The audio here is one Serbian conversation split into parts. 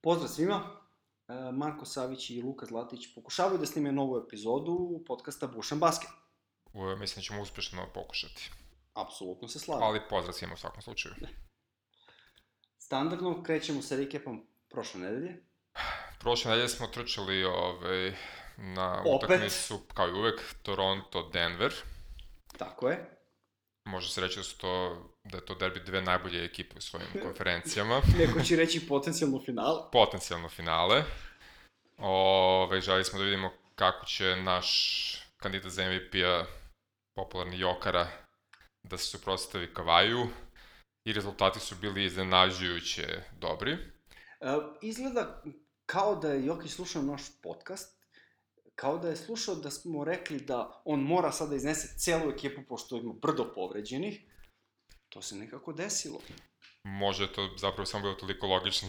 Pozdrav svima. E, Marko Savić i Luka Zlatić pokušavaju da snime novu epizodu podcasta Bušan Basket. U, mislim da ćemo uspešno pokušati. Apsolutno se slažem. Ali pozdrav svima u svakom slučaju. Standardno krećemo sa recapom prošle nedelje. Prošle nedelje smo trčali ovaj, na Opet. utakmicu, kao i uvek, Toronto-Denver. Tako je. Može se reći da, su to, da je to derbi dve najbolje ekipe u svojim konferencijama. Neko će reći potencijalno finale. Potencijalno finale. Ove, želi smo da vidimo kako će naš kandidat za MVP-a, popularni Jokara, da se suprotstavi Kavaju. I rezultati su bili iznenađujuće dobri. E, izgleda kao da je Jokić slušao naš podcast, kao da je slušao da smo rekli da on mora sad da iznese celu ekipu pošto ima brdo povređenih. To se nekako desilo. Može to zapravo samo bilo toliko logično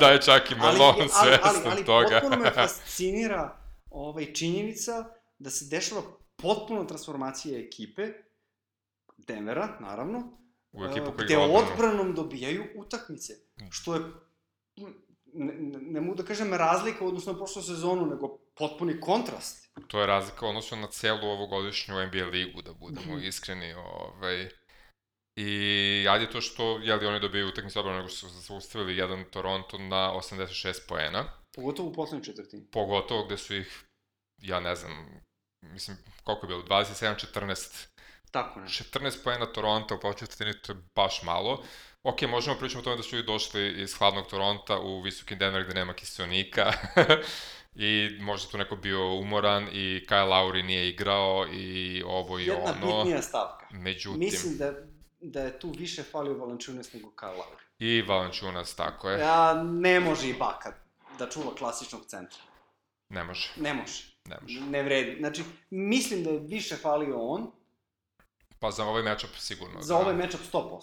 da je čak i Malone ali, ali, svestan ali, toga. Ali potpuno me fascinira ovaj, činjenica da se dešava potpuno transformacija ekipe, Denvera, naravno, u ekipu koji gde odbranu. odbranom dobijaju utakmice, što je, ne, ne, ne mogu da kažem razlika u odnosu na prošlu sezonu, nego potpuni kontrast. To je razlika u odnosu na celu ovogodišnju NBA ligu, da budemo Mhm. iskreni. Ovaj. I ajde to što, jeli oni dobiju utakmicu odbranu, nego što su zaustavili jedan Toronto na 86 poena. Pogotovo u poslednjoj četvrtini. Pogotovo gde su ih, ja ne znam, mislim, koliko je bilo, 27-14 Tako nešto. 14 poena Toronto u početvrtini, to je baš malo. Ok, možemo pričati o tome da su ih došli iz hladnog Toronta u visoki Denver gde nema kiselnika i možda tu neko bio umoran i Kyle Lowry nije igrao i ovo i Jedna ono. bitnija stavka. Međutim, Mislim da, da je tu više falio Valančunas nego Kyle Lowry. i Valančunas, tako je, Ja, ne može i Baka da čuva klasičnog centra. ne može, Ne može. ne može. Ne vredi. Znači, mislim da je više falio on Pa za ovaj matchup sigurno. za da. ovaj matchup 100%.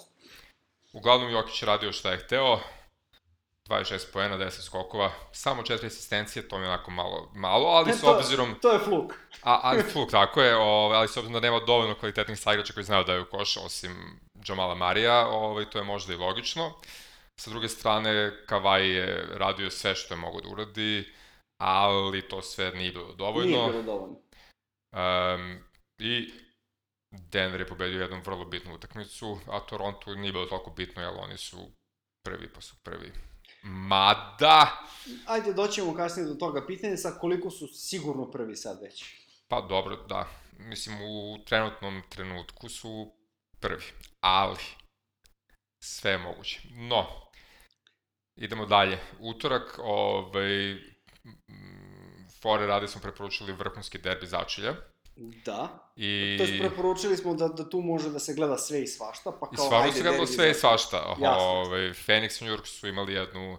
Uglavnom Jokić radio šta je hteo, 26 poena, 10 skokova, samo 4 asistencije, to mi je onako malo, malo ali E, s obzirom... To je fluk. A, ali fluk, tako je, ovaj, ali s obzirom da nema dovoljno kvalitetnih saigrača koji znaju da je u koš, osim Jamala Marija, ovaj, to je možda i logično. Sa druge strane, Kavaj je radio sve što je mogo da uradi, ali to sve nije bilo dovoljno. Nije bilo dovoljno. Um, I Denver je pobedio jednu vrlo bitnu utakmicu, a Toronto nije bilo toliko bitno, jer oni su prvi pa su prvi. Mada, Ajde, doćemo kasnije do toga pitanja sa koliko su sigurno prvi sad već. pa dobro, da, mislim u trenutnom trenutku su prvi, ali sve je moguće. No, idemo dalje. Utorak, ovaj, Fore radi smo preporučili vrhunski derbi začelja. Da. I... To je preporučili smo da, da tu može da se gleda sve i svašta, pa I kao stvarno ajde, se gledalo sve i svašta. Ove, Phoenix i New York su imali jednu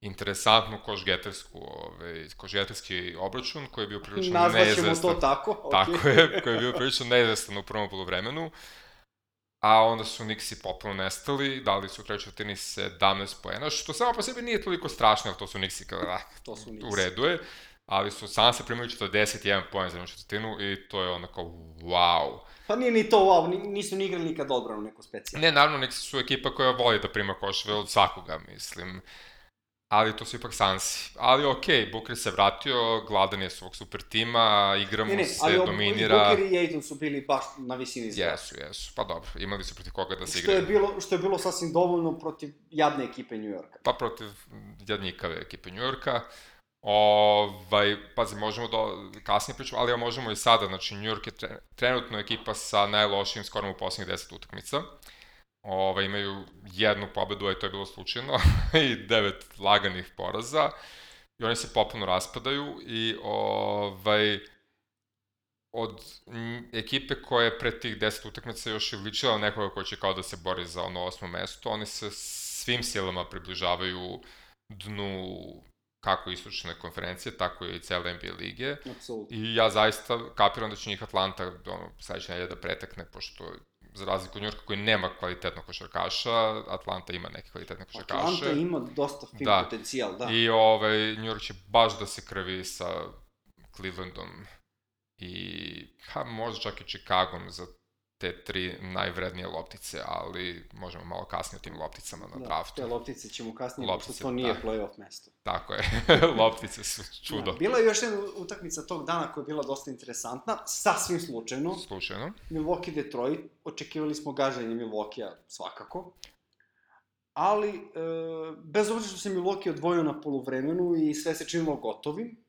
interesantnu košgetersku, ove, košgeterski obračun koji je bio prilično Nazvaćemo neizvestan. to tako. ok. Tako je, koji je bio prilično neizvestan u prvom polovremenu. A onda su Nixi potpuno nestali, dali su u trećoj četvrtini 17 poena, što samo po sebi nije toliko strašno, jer to su Nixi kao, ah, To su u Nixi. redu je, ali su sam se primili 41 poen za jednu četvrtinu i to je onako wow. Pa nije ni to wow, ni- nisu ni igrali nikad odbranu neku specijalnu. Ne, naravno, Nixi su ekipa koja voli da prima koševe od svakoga, mislim. Ali to su ipak Sansi. Ali okej, okay, Booker se vratio, gladan je svog super tima, igra mu Ne, ne, se, ali dominira. Booker i Aiton su bili baš na visini zgrada. Jesu, jesu. Pa dobro, imali su protiv koga da se Što je, igraju. bilo, što je bilo sasvim dovoljno protiv jadne ekipe New Yorka. Pa protiv jadnikave ekipe New Yorka. Ovaj, pazi, možemo da kasnije pričamo, ali ja možemo i sada, znači New York je tre, trenutno ekipa sa najlošijim skorom u poslednjih 10 utakmica. Ovaj, imaju jednu pobedu, a to je bilo slučajno, i devet laganih poraza. I oni se popuno raspadaju i ovaj, od ekipe koja je pre tih 10 utakmica još i ličila nekoga ko će kao da se bori za ono osmo mesto, oni se svim silama približavaju dnu kako istočne konferencije, tako i cele NBA lige. Apsolutno. I ja zaista kapiram da će njih Atlanta ono, sledeće nedelje da pretekne, pošto za razliku od Njurka koji nema kvalitetnog košarkaša, Atlanta ima neke kvalitetne košarkaše. Atlanta ima dosta fin Da. potencijal, da. I ovaj, York će baš da se krvi sa Clevelandom i pa možda čak i Chicagom za te tri najvrednije loptice, ali možemo malo kasnije o tim lopticama na Da, draftu. te loptice ćemo kasnije, Loptice, pošto to nije da. playoff mesto. Tako je, loptice su čudo. Da, bila je još jedna utakmica tog dana koja je bila dosta interesantna, sasvim slučajno. Slučajno. Milwaukee Detroit, očekivali smo gaženje Milwaukee svakako. Ali, e, bez obzira što se Milwaukee odvojio na poluvremenu i sve se činilo gotovim,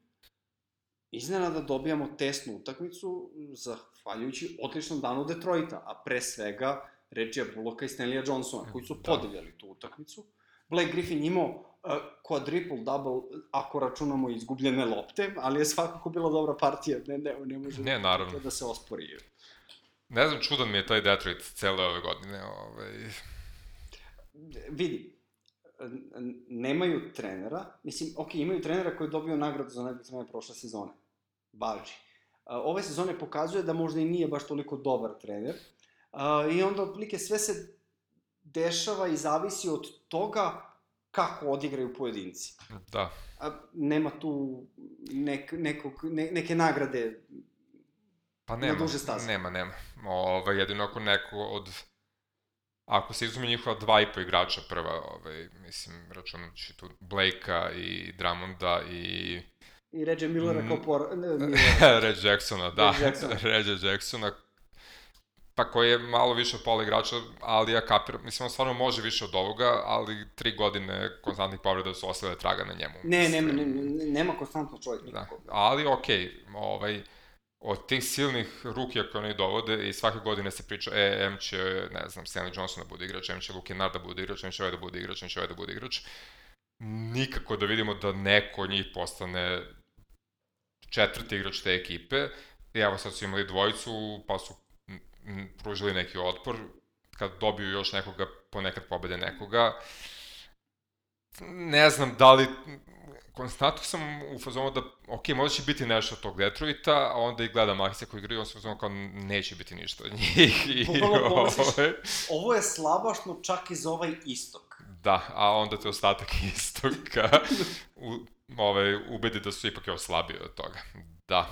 iznenada dobijamo tesnu utakmicu zahvaljujući odličnom danu Detroita, a pre svega Reggie Bullocka i Stanleya Johnsona, koji su Da. podeljali tu utakmicu. Blake Griffin imao uh, quadruple double ako računamo izgubljene lopte, ali je svakako bila dobra partija, ne, ne, ne može Ne, naravno. da se ospori. Ne znam, čudan mi je taj Detroit cele ove godine. Ovaj, vidi, nemaju trenera, mislim, ok, imaju trenera koji je dobio nagradu za najbolji trener prošle sezone, Balži. A, Ove sezone pokazuje da možda i nije baš toliko dobar trener, i onda otprilike sve se dešava i zavisi od toga kako odigraju pojedinci. da, A, nema tu nek, nekog, ne, neke nagrade pa Na nema. duže staze. Nema, nema. Ovaj, jedino ako neko od... Ako se izuzme njihova dva i po igrača prva, ovaj, mislim, računajući tu Blakea i Drummonda i i Reggie Millera Mm. kao por... Red Jacksona, da. Red Jacksona. Jacksona. Pa koji je malo više od pola igrača, ali ja kapiram, mislim, on stvarno može više od ovoga, ali tri godine konstantnih povreda su ostavile traga na njemu. Ne, nema, Mislim, ne, nema konstantno čovjek Da, nikako. ali okej, ovaj, od tih silnih rukija koje oni dovode i svake godine se priča, e, M će, ne znam, Stanley Johnson da bude igrač, M će Luke Kennard da bude igrač, M će ovaj da bude igrač, M će ovaj da bude igrač. Nikako da vidimo da neko od njih postane četvrti igrač te ekipe. I evo sad su imali dvojicu, pa su pružili neki otpor. Kad dobiju još nekoga, ponekad pobede nekoga. Ne znam da li konstantno sam u fazonu da, ok, možda će biti nešto od tog Detroita, a onda i gledam Mahisa koji igraju, on se u fazonu kao neće biti ništa od njih. I, pomisliš- ovaj, Ovo je slabašno čak i za ovaj istok. da, a onda te ostatak istoka u, ovaj, ubedi da su ipak još slabiji od toga. Da.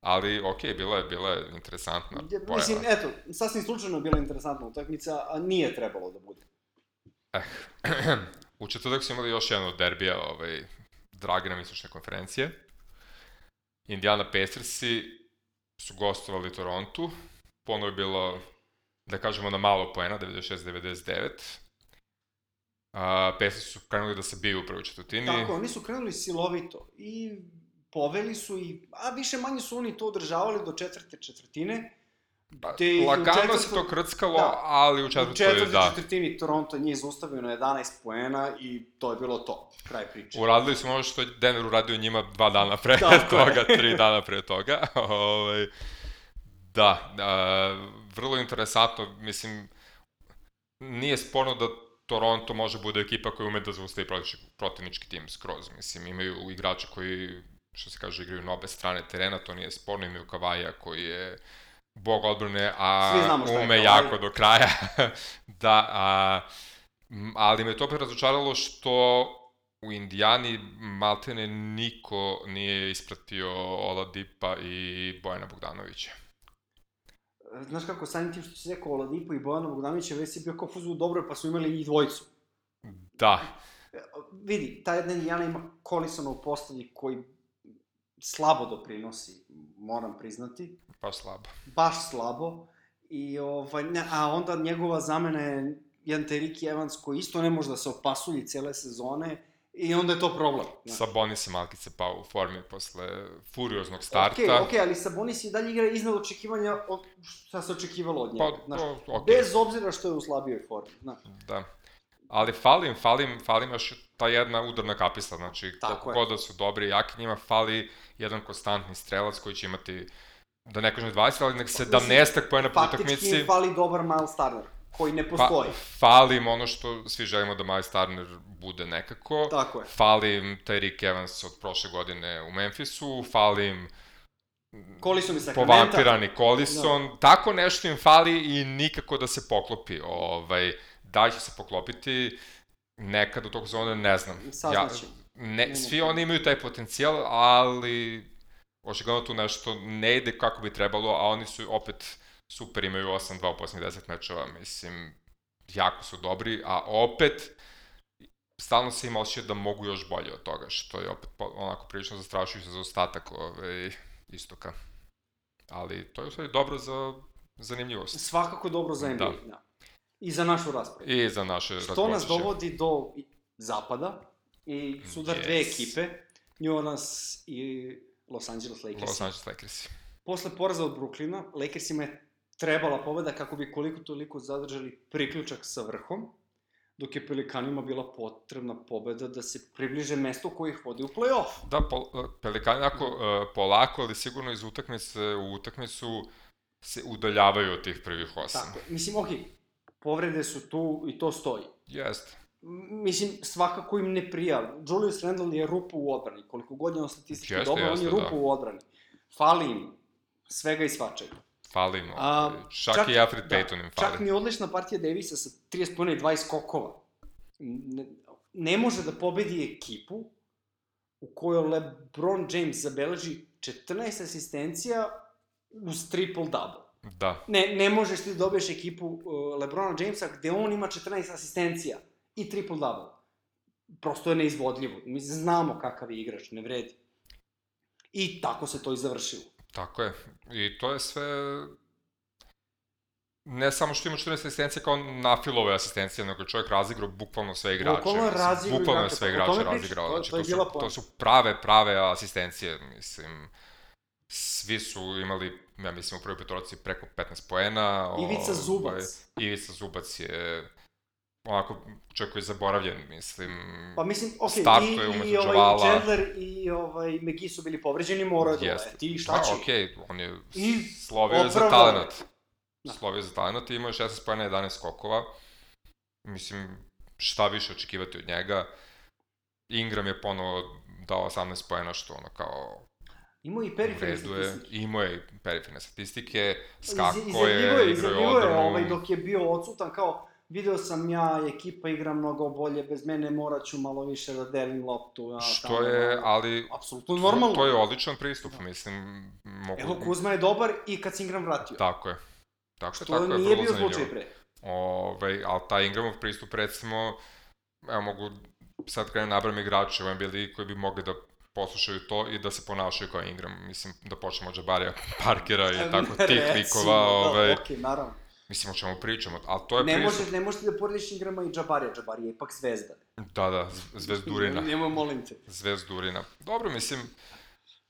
Ali, ok, bila je, bila je interesantna Ja, pojava. Mislim, eto, sasvim slučajno je bila interesantna utakmica, a nije trebalo da bude. U četvrtak su imali još jedno od derbija ovaj, drage nam istočne konferencije. Indiana Pacersi su gostovali Torontu. Ponovo je bilo, da kažemo, na malo poena, 96-99. Uh, Pacersi su krenuli da se biju u prvoj četvrtini. Tako, oni su krenuli silovito i poveli su i, a više manje su oni to održavali do četvrte četvrtine. Pa, Te u lagano se četvrtom- to krckalo, Da. ali u U četvrtoj, četvrtoj da. četvrtini Toronto njih zaustavio na 11 poena i to je bilo to. Kraj priče. Uradili su ono što je Denver uradio njima dva dana pre je. toga, tri dana pre toga. Ovaj, da, da, vrlo interesantno, mislim, nije sporno da Toronto može bude ekipa koja ume da zaustavi protivnički tim skroz. Mislim, imaju igrače koji, što se kaže, igraju na obe strane terena, to nije sporno, imaju Kavaja koji je bog odbrane, a je ume Kawhi. jako do kraja. da, a, ali me to opet razočaralo što u Indijani maltene niko nije ispratio Oladipa i Bojana Bogdanovića. Znaš kako, samim tim što si rekao Oladipo i Bojana Bogdanovića, već si bio kao fuzu dobro, pa su imali njih dvojicu. Da, Vidi, ta jedna Indijana ima Collisona u postavi koji slabo doprinosi, moram priznati. pa slabo. baš slabo. I, ovaj, ne, a onda njegova zamena je jedan Teriki Evans koji isto ne može da se opasulji cele sezone i onda je to problem. znaš. Sabonis je malkice pao u formi posle furioznog starta. Okej, okej, ali Sabonis i dalje igra iznad očekivanja od šta se očekivalo od njega. Pa, znaš, to, okej. Bez obzira što je u slabijoj formi. Znaš. Da. Ali falim, falim, falim još ta jedna udarna kapista, znači Tako koliko je. god da su dobri i jaki, njima fali jedan konstantni strelac koji će imati, da ne kažem 20, ali nek 17 pojena po Faktički utakmici. im fali dobar Miles Turner, koji ne Pa, postoji. fali im ono što svi želimo da Miles Turner bude nekako. Tako je. Fali im Tyreek Evans od prošle godine u Memphisu, fali im Collison i Sacramento. povampirani Collison, tako nešto im fali i nikako da se poklopi. Ovaj, da li će se poklopiti nekad u tog sezone, ne znam. Saznaćemo. ne, Nema svi oni imaju taj potencijal, ali očigledno tu nešto ne ide kako bi trebalo, a oni su opet super imaju 8-2 u posljednjih 10 mečeva, mislim, jako su dobri, a opet, stalno se ima osjećaj da mogu još bolje od toga, što je opet onako prilično zastrašujuće za ostatak ove, istoka. Ali to je u stvari dobro za zanimljivost. Svakako dobro za NBA, da. da. I za našu raspravu. I za naše Što nas dovodi do zapada i sudar yes. dve ekipe, New Orleans i Los Angeles Lakers. Los Angeles Lakers. Posle poraza od Brooklyna, Lakersima je trebala pobeda kako bi koliko toliko zadržali priključak sa vrhom, dok je Pelikanima bila potrebna pobeda da se približe mesto koje ih vodi u play-off. Da, pol, Pelikani ako uh, polako, ali sigurno iz utakmice u utakmicu se udaljavaju od tih prvih osam. Tako, mislim, okej, okay, povrede su tu i to stoji. Jeste. Mislim, svakako im ne prija. Julius Randle je rupa u odbrani. Koliko god je on statistički dobro, on je rupa da. u odbrani. Fali im svega i svačega. Fali im. A, čak, čak i Alfred da, Payton im fali. Čak je odlična partija Davisa sa 30 puna i 20 skokova. Ne, ne može da pobedi ekipu u kojoj LeBron James zabeleži 14 asistencija uz triple-double. Da. Ne, ne možeš ti da dobiješ ekipu uh, Lebrona Jamesa gde on ima 14 asistencija i triple-double. Prosto je neizvodljivo. Mi znamo kakav je igrač, ne vredi. I tako se to i završilo. Tako je. I to je sve ne samo što ima 14 asistencija kao nafilove asistencije, nego čovjek razigrao bukvalno sve igrače. Bukvalno razigrao Bukvalno je sve igrače razigrao. Znači, to, to, to, su, to su prave, prave asistencije, mislim. Svi su imali, ja mislim, u prvoj petorci preko 15 poena. Ivica ovaj, Zubac. Ovaj, Ivica Zubac je onako čovjek koji je zaboravljen, mislim. Pa mislim, okej, okay, i, i ovaj Chandler i ovaj McGee su bili povređeni, moraju da ti šta da, će? Da, okay, on je I slovio za talenat. Da. Slovio za talenat i imao je 16 pojena 11 skokova. Mislim, šta više očekivati od njega. Ingram je ponovo dao 18 pojena, što ono kao Imao i periferne statistike. Imao je i periferne statistike, skako je, igrao je odbranu. je, ovaj, dok je bio odsutan, kao, video sam ja, ekipa igra mnogo bolje, bez mene morat ću malo više da delim loptu. Ja, Što tamo, je, ali... Apsolutno normalno. To je odličan pristup, da. mislim. Mogu... Evo, Kuzma je dobar i kad se Ingram vratio. Tako je. Tako Što tako je, nije bio slučaj pre. Ove, ali taj Ingramov pristup, recimo, evo mogu sad krenem nabram igrače u NBA ligi koji bi mogli da poslušaju to i da se ponašaju kao Ingram. Mislim, da počnemo od Jabbarija Parkera i tako tih likova. Da, ovaj, okay, naravno. Mislim, o čemu pričamo, ali to je ne pristup... Možeš, ne možeš da porediš Ingrama i Jabbarija, Jabbarija je ipak zvezda. Da, da, zvezdurina. Nemo, molim te. Zvezdurina. Dobro, mislim,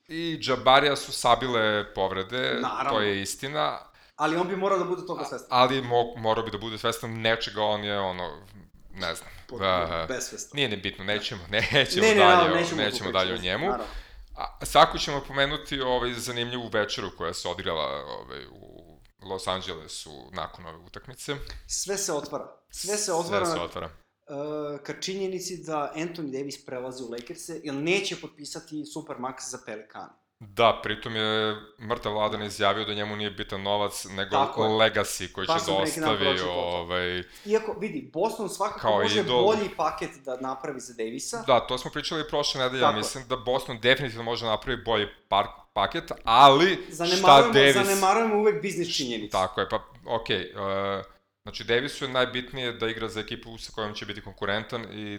i Jabbarija su sabile povrede, Naravno. to je istina. Ali on bi morao da bude toga svestan. Ali mo, morao bi da bude svestan nečega, on je ono, ne znam. Da, besvesno. Nije ni bitno, nećemo, nećemo ne, ne, dalje, ne, nećemo, nećemo dalje o njemu. Naravno. A, svako ćemo pomenuti ovaj zanimljivu večeru koja se odigrala ovaj, u Los Angelesu nakon ove utakmice. Sve se otvara. Sve se otvara. Sve se otvara. Uh, ka činjenici da Anthony Davis prelazi u Lakers-e, jer neće potpisati Supermax za Pelicane. Da, pritom je mrtav Vladan izjavio da njemu nije bitan novac, nego Tako legacy koji pa će da ostavi. Ovaj... Iako, vidi, Boston svakako može idol... bolji paket da napravi za Davisa. Da, to smo pričali prošle nedelje, Tako mislim da Boston definitivno može napravi bolji par paket, ali šta Davis... Zanemarujemo uvek biznis činjenicu. Tako je, pa okej. Okay, uh, znači, Davisu je najbitnije da igra za ekipu sa kojom će biti konkurentan i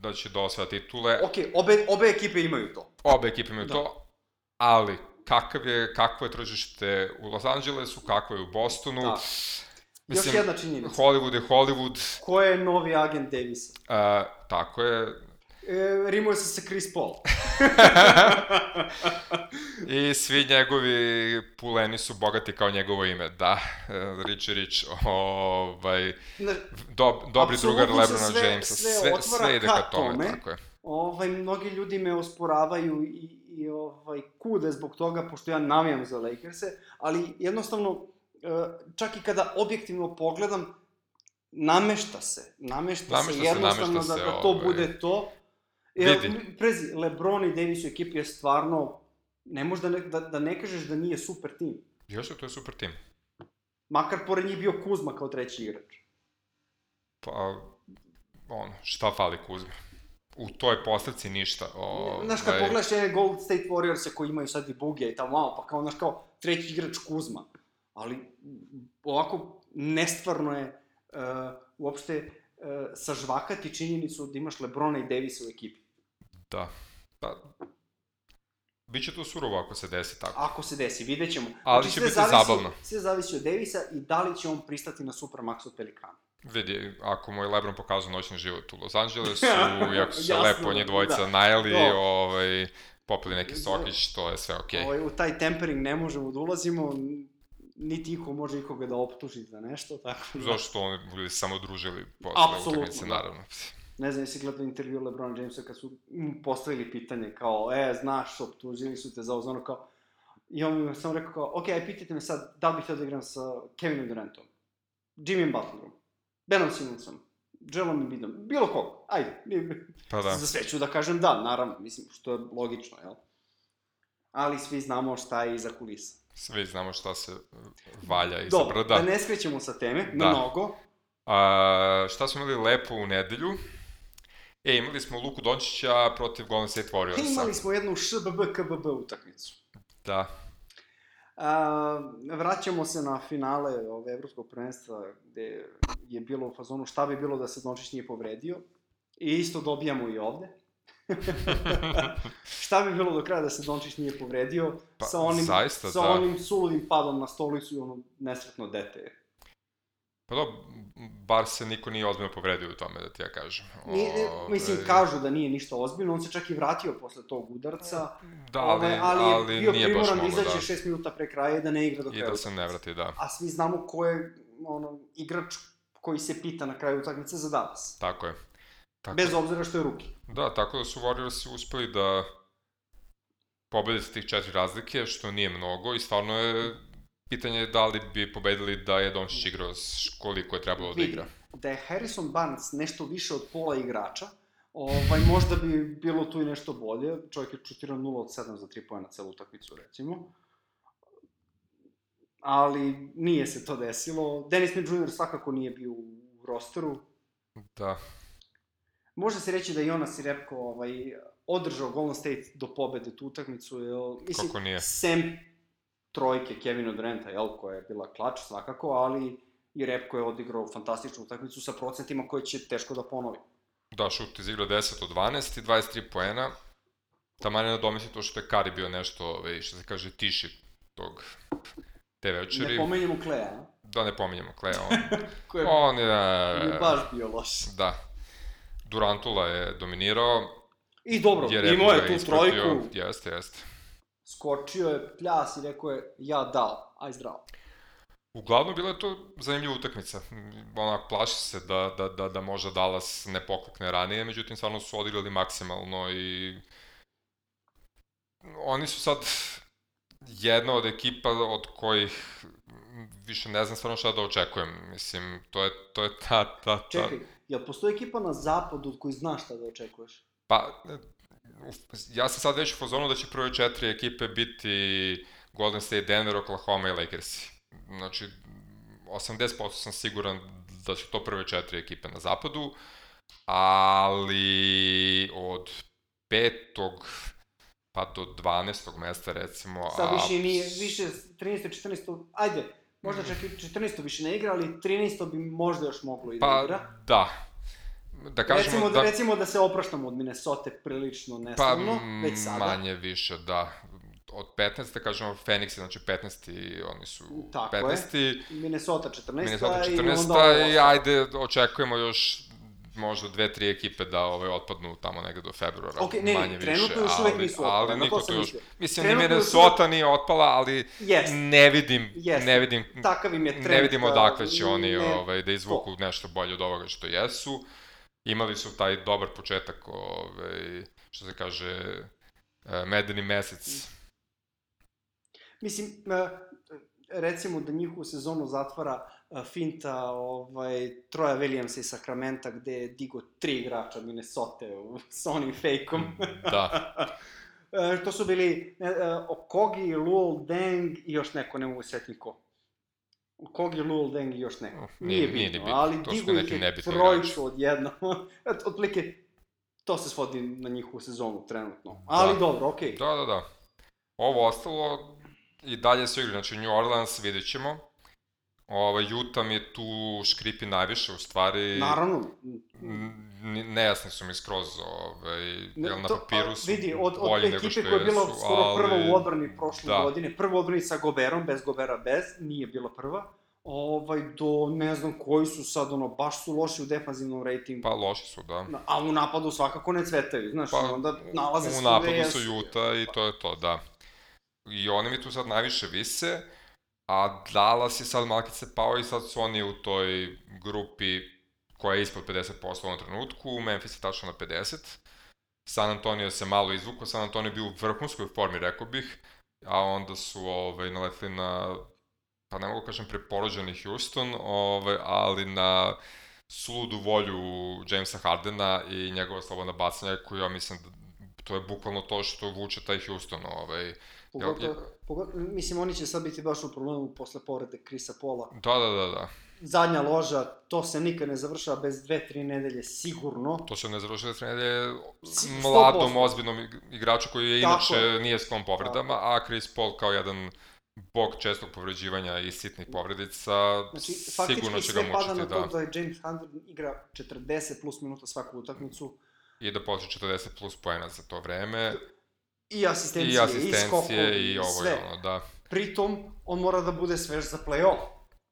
da će da osvaja titule. Ok, obe, obe ekipe imaju to. Obe ekipe imaju da. to, ali kakav je, kakvo je tržište u Los Angelesu, kakvo je u Bostonu. Da. Mislim, Još jedna činjenica. Hollywood je Hollywood. Ko je novi agent Davisa? Uh, tako je. E, rimuje se sa Chris Paul. I svi njegovi puleni su bogati kao njegovo ime, da, Rich Rich, ovaj, do, dobri drugar Lebrona sve, Jamesa, sve, sve, sve ide ka tome, tome, tako je. Ovaj, mnogi ljudi me osporavaju i i ovaj, kude zbog toga, pošto ja navijam za Lakers-e, ali jednostavno, e, čak i kada objektivno pogledam, namešta se, namešta, namešta se jednostavno namešta da, da to ovaj... bude to. Jer, Vidi. Prezi, Lebron i Davis u ekipi je stvarno, ne možda ne, da, da ne kažeš da nije super tim. Jeste, to je super tim. Makar pored njih bio Kuzma kao treći igrač. Pa, ono, šta fali Kuzma? U toj postavci ništa. O, znaš, kad ovaj... pogledaš je Gold State Warriors koji imaju sad i Bugija i tamo malo, pa kao, znaš, kao treći igrač Kuzma. ali ovako nestvarno je uh, uopšte uh, sažvakati činjenicu da imaš Lebrona i Davisa u ekipi. Da. Pa, Biće to surovo ako se desi tako. Ako se desi, vidjet ćemo. Ali će sve biti zabavno. Sve zavisi od Davisa i da li će on pristati na Supermax od Pelikana. Vidi, ako mu je Lebron pokazao noćni život u Los Angelesu, i ako su se lepo njih dvojica da. najeli, To. ovaj, popili neki sokić, to je sve okej. Ovaj, u taj tempering ne možemo da ulazimo, niti iko može ikoga da optuži za nešto, tako da... Zašto oni bili samo družili posle utakmice, da. naravno. Ne znam, jesi gledao intervju LeBron Jamesa kad su postavili pitanje kao, e, znaš, optužili su te za ovo, ono kao... I on mi samo rekao kao, ok, aj pitajte me sad, da li bih htio da igram sa Kevinom Durantom, Jimmy Butlerom, Benom Simonsom, Jelom Embiidom, bilo kog, ajde. Pa da. Za sve ću da kažem da, naravno, mislim, što je logično, jel? Ali svi znamo šta je iza kulisa. Svi znamo šta se valja iza Dobro, brda. da ne skrećemo sa teme, Da. mnogo. A, šta smo imali lepo u nedelju? E, imali smo Luku Dončića protiv Golden State Warriorsa. Imali smo jednu ŠBB KBB utakmicu. Da, A, vraćamo se na finale ove evropskog prvenstva gde je bilo u fazonu šta bi bilo da se Dončić nije povredio. I isto dobijamo i ovde. šta bi bilo do kraja da se Dončić nije povredio Pa, sa onim, zaista, sa da. onim suludim padom na stolicu i ono nesretno dete. pa do, bar se niko nije ozbiljno povredio u tome, da ti ja kažem. Nije, Ove, mislim, kažu da nije ništa ozbiljno, on se čak i vratio posle tog udarca, Da, ali, ovaj, ali, ali je bio nije baš primoran da izađe da. šest minuta pre kraja i da ne igra do I kraja da se ne vrati, da. A svi znamo ko je ono, igrač koji se pita na kraju utakmice za Dallas. Tako je. Tako, Bez obzira što je ruki. Da, tako da su Warriorsi uspeli da pobede sa tih četiri razlike, što nije mnogo i stvarno je pitanje je da li bi pobedili da je Dončić igrao koliko je trebalo da igra. Da je Harrison Barnes nešto više od pola igrača, ovaj, možda bi bilo tu i nešto bolje. Čovjek je čutirao 0 od 7 za 3 pojena celu utakmicu, recimo. Ali nije se to desilo. Dennis Smith Jr. svakako nije bio u rosteru. Da, Može se reći da i Jonas Repko ovaj, održao Golden State do pobede tu utakmicu. Jel, mislim, Kako nije? Sem trojke Kevina Duranta, jel, koja je bila klač svakako, ali i Repko je odigrao fantastičnu utakmicu sa procentima koje će teško da ponovi. da, šut izigrao 10 od 12 i 23 poena. Taman je nadomisli to što je Kari bio nešto, ovaj, što se kaže, tiši tog te večeri. Ne pomenjamo Kleja, a? Da ne pominjemo Kleja, on, je, on je... je baš bio loš. Da. Durantula je dominirao, I dobro, je imao je tu ispratio. trojku, Jeste, jeste. skočio je pljas i rekao je, ja dao, aj zdravo. Uglavnom, bila je to zanimljiva utakmica. Onak, plaši se da, da, da, da možda Dallas ne poklekne ranije, međutim, stvarno su odigrali maksimalno i oni su sad jedna od ekipa od kojih više ne znam stvarno šta da očekujem. Mislim, to je, to je ta, ta, ta... Čekaj, jel postoji ekipa na zapadu od koji znaš šta da očekuješ? Pa, ja sam sad već u fazonu da će prve četiri ekipe biti Golden State, Denver, Oklahoma i Lakersi. Znači, 80% sam siguran da su to prve četiri ekipe na zapadu, ali od petog pa do 12. mesta recimo... Sad a- više nije, više 13. 14. Ajde, možda čak i 14. više ne igra, ali 13. bi možda još moglo i da Pa, igra. da. Da kažemo recimo, da... da... recimo da se opraštamo od Minnesota prilično Pa, neslavno, mm, već sada. manje više, da. Od 15. da kažemo Phoenix je znači 15. oni su Tako je. 15. Minnesota 14. Minnesota i 14. onda ovo i ajde očekujemo još možda dve, tri ekipe da ove otpadnu tamo negde do februara, Ok, ne, manje trenutno više, još uvek ali, nisu otpale, ali to niko to još, mislim ni Trenutno još Minnesota nije otpala, ali Jest. ne vidim, Jest. ne vidim, Takav im je trend. ne vidim da odakle će oni ne- ovaj, da izvuku nešto bolje od ovoga što jesu. Imali su taj dobar početak, ovaj, što se kaže, eh, medeni mesec. Mislim, e, recimo da njihovu sezonu zatvara finta ovaj, Troja Williamsa iz Sakramenta gde je digo tri igrača Minnesota u, sa onim fejkom. Da. E, to su bili e, e, Okogi, Luol Deng i još neko, ne mogu se setiti ko. Okogi, Luol Deng i još neko. Nije- Nije, nije ni bitno, bitno, ali to digo ih je odjednom. Eto, Otprilike, to se svodi na njihovu sezonu trenutno. Ali Da. dobro, okej. Da, da, da. Ovo ostalo, i dalje su igri, znači New Orleans vidjet ćemo. Ovaj, Utah mi tu škripi najviše, u stvari... Naravno. Nejasni su mi skroz, ovaj, jel na papiru su vidi, od, od bolji te nego što ekipe koja je bila skoro ali- prva u odbrani prošle da. godine, prva u odbrani sa Goberom, bez Gobera bez, nije bila prva, ovaj, do ne znam koji su sad, ono, baš su loši u defanzivnom rejtingu. Pa loši su, da. A u napadu svakako ne cvetaju, znaš, Pa, onda nalaze se u napadu su Juta i to je to, da. I oni mi tu sad najviše vise, a Dallas je sad malkice pao i sad su oni u toj grupi koja je ispod 50% u ovom trenutku, Memphis je tačno na 50. San Antonio se malo izvukao, San Antonio je bio u vrhunskoj formi, rekao bih, a onda su ovaj, naletili na, pa ne mogu kažem preporođeni Houston, ovaj, ali na suludu volju Jamesa Hardena i njegova slobodna bacanja, koju ja mislim da to je bukvalno to što vuče taj Houston, ovaj, Pogotovo, pogotovo, mislim, oni će sad biti baš u problemu posle povrede Krisa Pola. da, da, da, da. Zadnja loža, to se nikad ne završava bez dve, tri nedelje, sigurno. To se ne završuje da nedelje Si- mladom, 100%. ozbiljnom ig- igraču koji je Tako inače je. nije sklon povredama, a Chris Paul kao jedan bog čestog povređivanja i sitnih povredica, Znači, sigurno faktički će ga sve pada mučiti, na to da. da je James Harden igra 40 plus minuta svaku utakmicu I da postoji 40 plus poena za to vreme, i asistencije, i i, asistencije, skokovi, i ovo sve. i ono, da. Pritom, on mora da bude svež za play-off.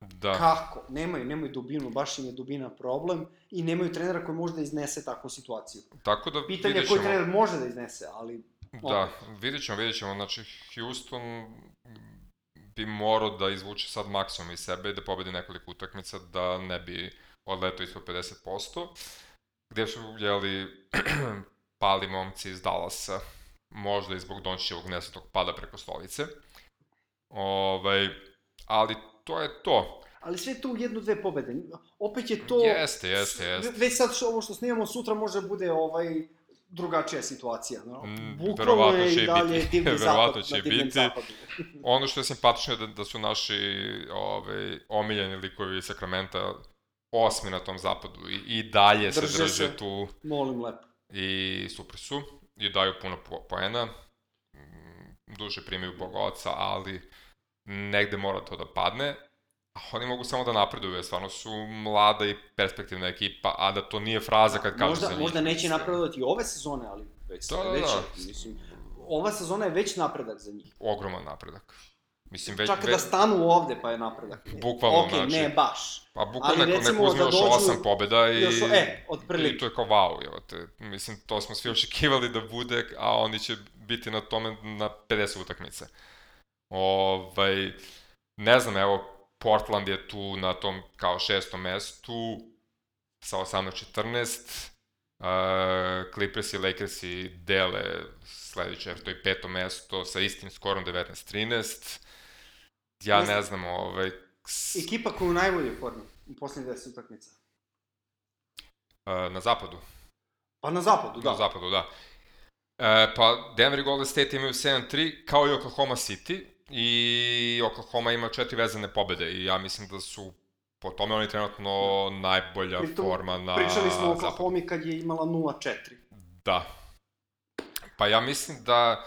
Da, Kako? Nemaju, nemaju dubinu, baš im je dubina problem i nemaju trenera koji može da iznese takvu situaciju. tako da Pitanje je koji ćemo. trener može da iznese, ali Da, vidjet ćemo, vidjet ćemo. Znači, Houston bi morao da izvuče sad maksimum iz sebe i da pobedi nekoliko utakmica da ne bi odletao ispod 50%. Gde su, jeli, pali momci iz Dallasa, možda i zbog Dončićevog nesretnog pada preko stolice. Ovaj, ali to je to. Ali sve tu jednu, dve pobede. Opet je to... Jeste, jeste, jeste. Već sad što, ovo što snimamo sutra može da bude ovaj drugačija situacija. No? Mm, Bukvalno je i dalje biti. divni Verovatno zapad će na biti. zapadu. Ono što je simpatično je da, da su naši ovaj, omiljeni likovi Sakramenta osmi na tom zapadu i, i dalje se Drže drže se. tu Molim lepo. i super su i daju puno po, poena. Mm, Duže primaju Boga oca, ali negde mora to da padne. A oni mogu samo da napreduju, jer stvarno su mlada i perspektivna ekipa, a da to nije fraza kad kažu možda, za njih. Možda neće napredovati ove sezone, ali već Da, da, da. Mislim, ova sezona je već napredak za njih. Ogroman napredak. Mislim, već, Čak ve, da stanu ovde pa je napredak. Bukvalno, Okej, znači. ne baš. pa bukvalno neko, neko uzme da još dođu- osam pobeda i... Još, e, I otprilike. to je kao wow, evo te. Mislim, to smo svi očekivali da bude, a oni će biti na tome na 50 utakmice. Ovaj, ne znam, evo, Portland je tu na tom kao šestom mestu sa 18-14. Uh, Clippers i Lakers i dele sledeće, to je peto mesto sa istim skorom 19-13. Ja Ne znam. ne znam, ovaj, Ekipa koja je u najboljoj formi u poslednjih 10 utakmica. uh, na zapadu. Pa na zapadu, da. Na zapadu, da. E, pa Denver i Golden State imaju 7-3, kao i Oklahoma City, i Oklahoma ima četiri vezane pobede i ja mislim da su po tome oni trenutno najbolja Pritom, forma na Pričali smo o. Oklahoma kad je imala 0-4. Da. Pa ja mislim da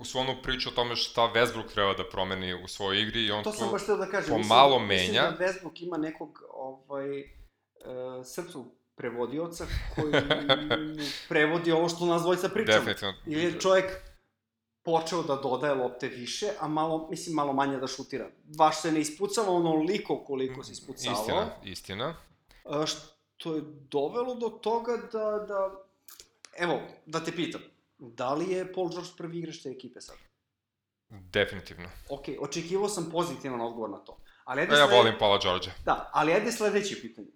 u svu onu priču o tome šta Westbrook treba da promeni u svojoj igri i on To sam baš da kažem. pomalo mislim, menja. Mislim da Westbrook ima nekog ovaj, uh, srpskog prevodioca koji prevodi ovo što nas dvojica pričamo. Definitivno. Ili je čovjek počeo da dodaje lopte više, a malo, mislim, malo manje da šutira. Baš se ne ispucava onoliko koliko se ispucavao. Istina, istina. A, što je dovelo do toga da, da... Evo, da te pitam. Da li je Paul George prvi igrač te ekipe sad? Definitivno. Ok, očekivao sam pozitivan odgovor na to. Ali ajde ja sled- volim Paula George. Da, ali ajde sledeće pitanje.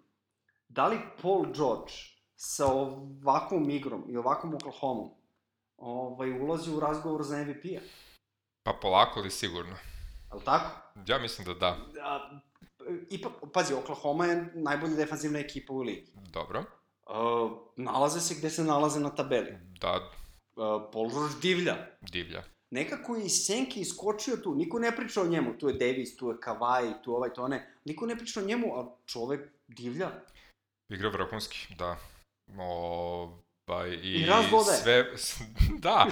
Da li Paul George sa ovakvom igrom i ovakvom Oklahomom ovaj, ulazi u razgovor za MVP-a? Pa polako ali sigurno. Je li tako? Ja mislim da da. A, ipak, pazi, Oklahoma je najbolja defanzivna ekipa u ligi. Dobro. Uh, nalaze se gde se nalaze na tabeli. Da, Uh, Paul George divlja. divlja. Nekako je iz senke iskočio tu, niko ne priča o njemu, tu je Davis, tu je Kawhi, tu ovaj, to ne, niko ne priča o njemu, a čovek divlja. Igra vrhunski, da. ovaj, i, I raz dodaje. sve, da,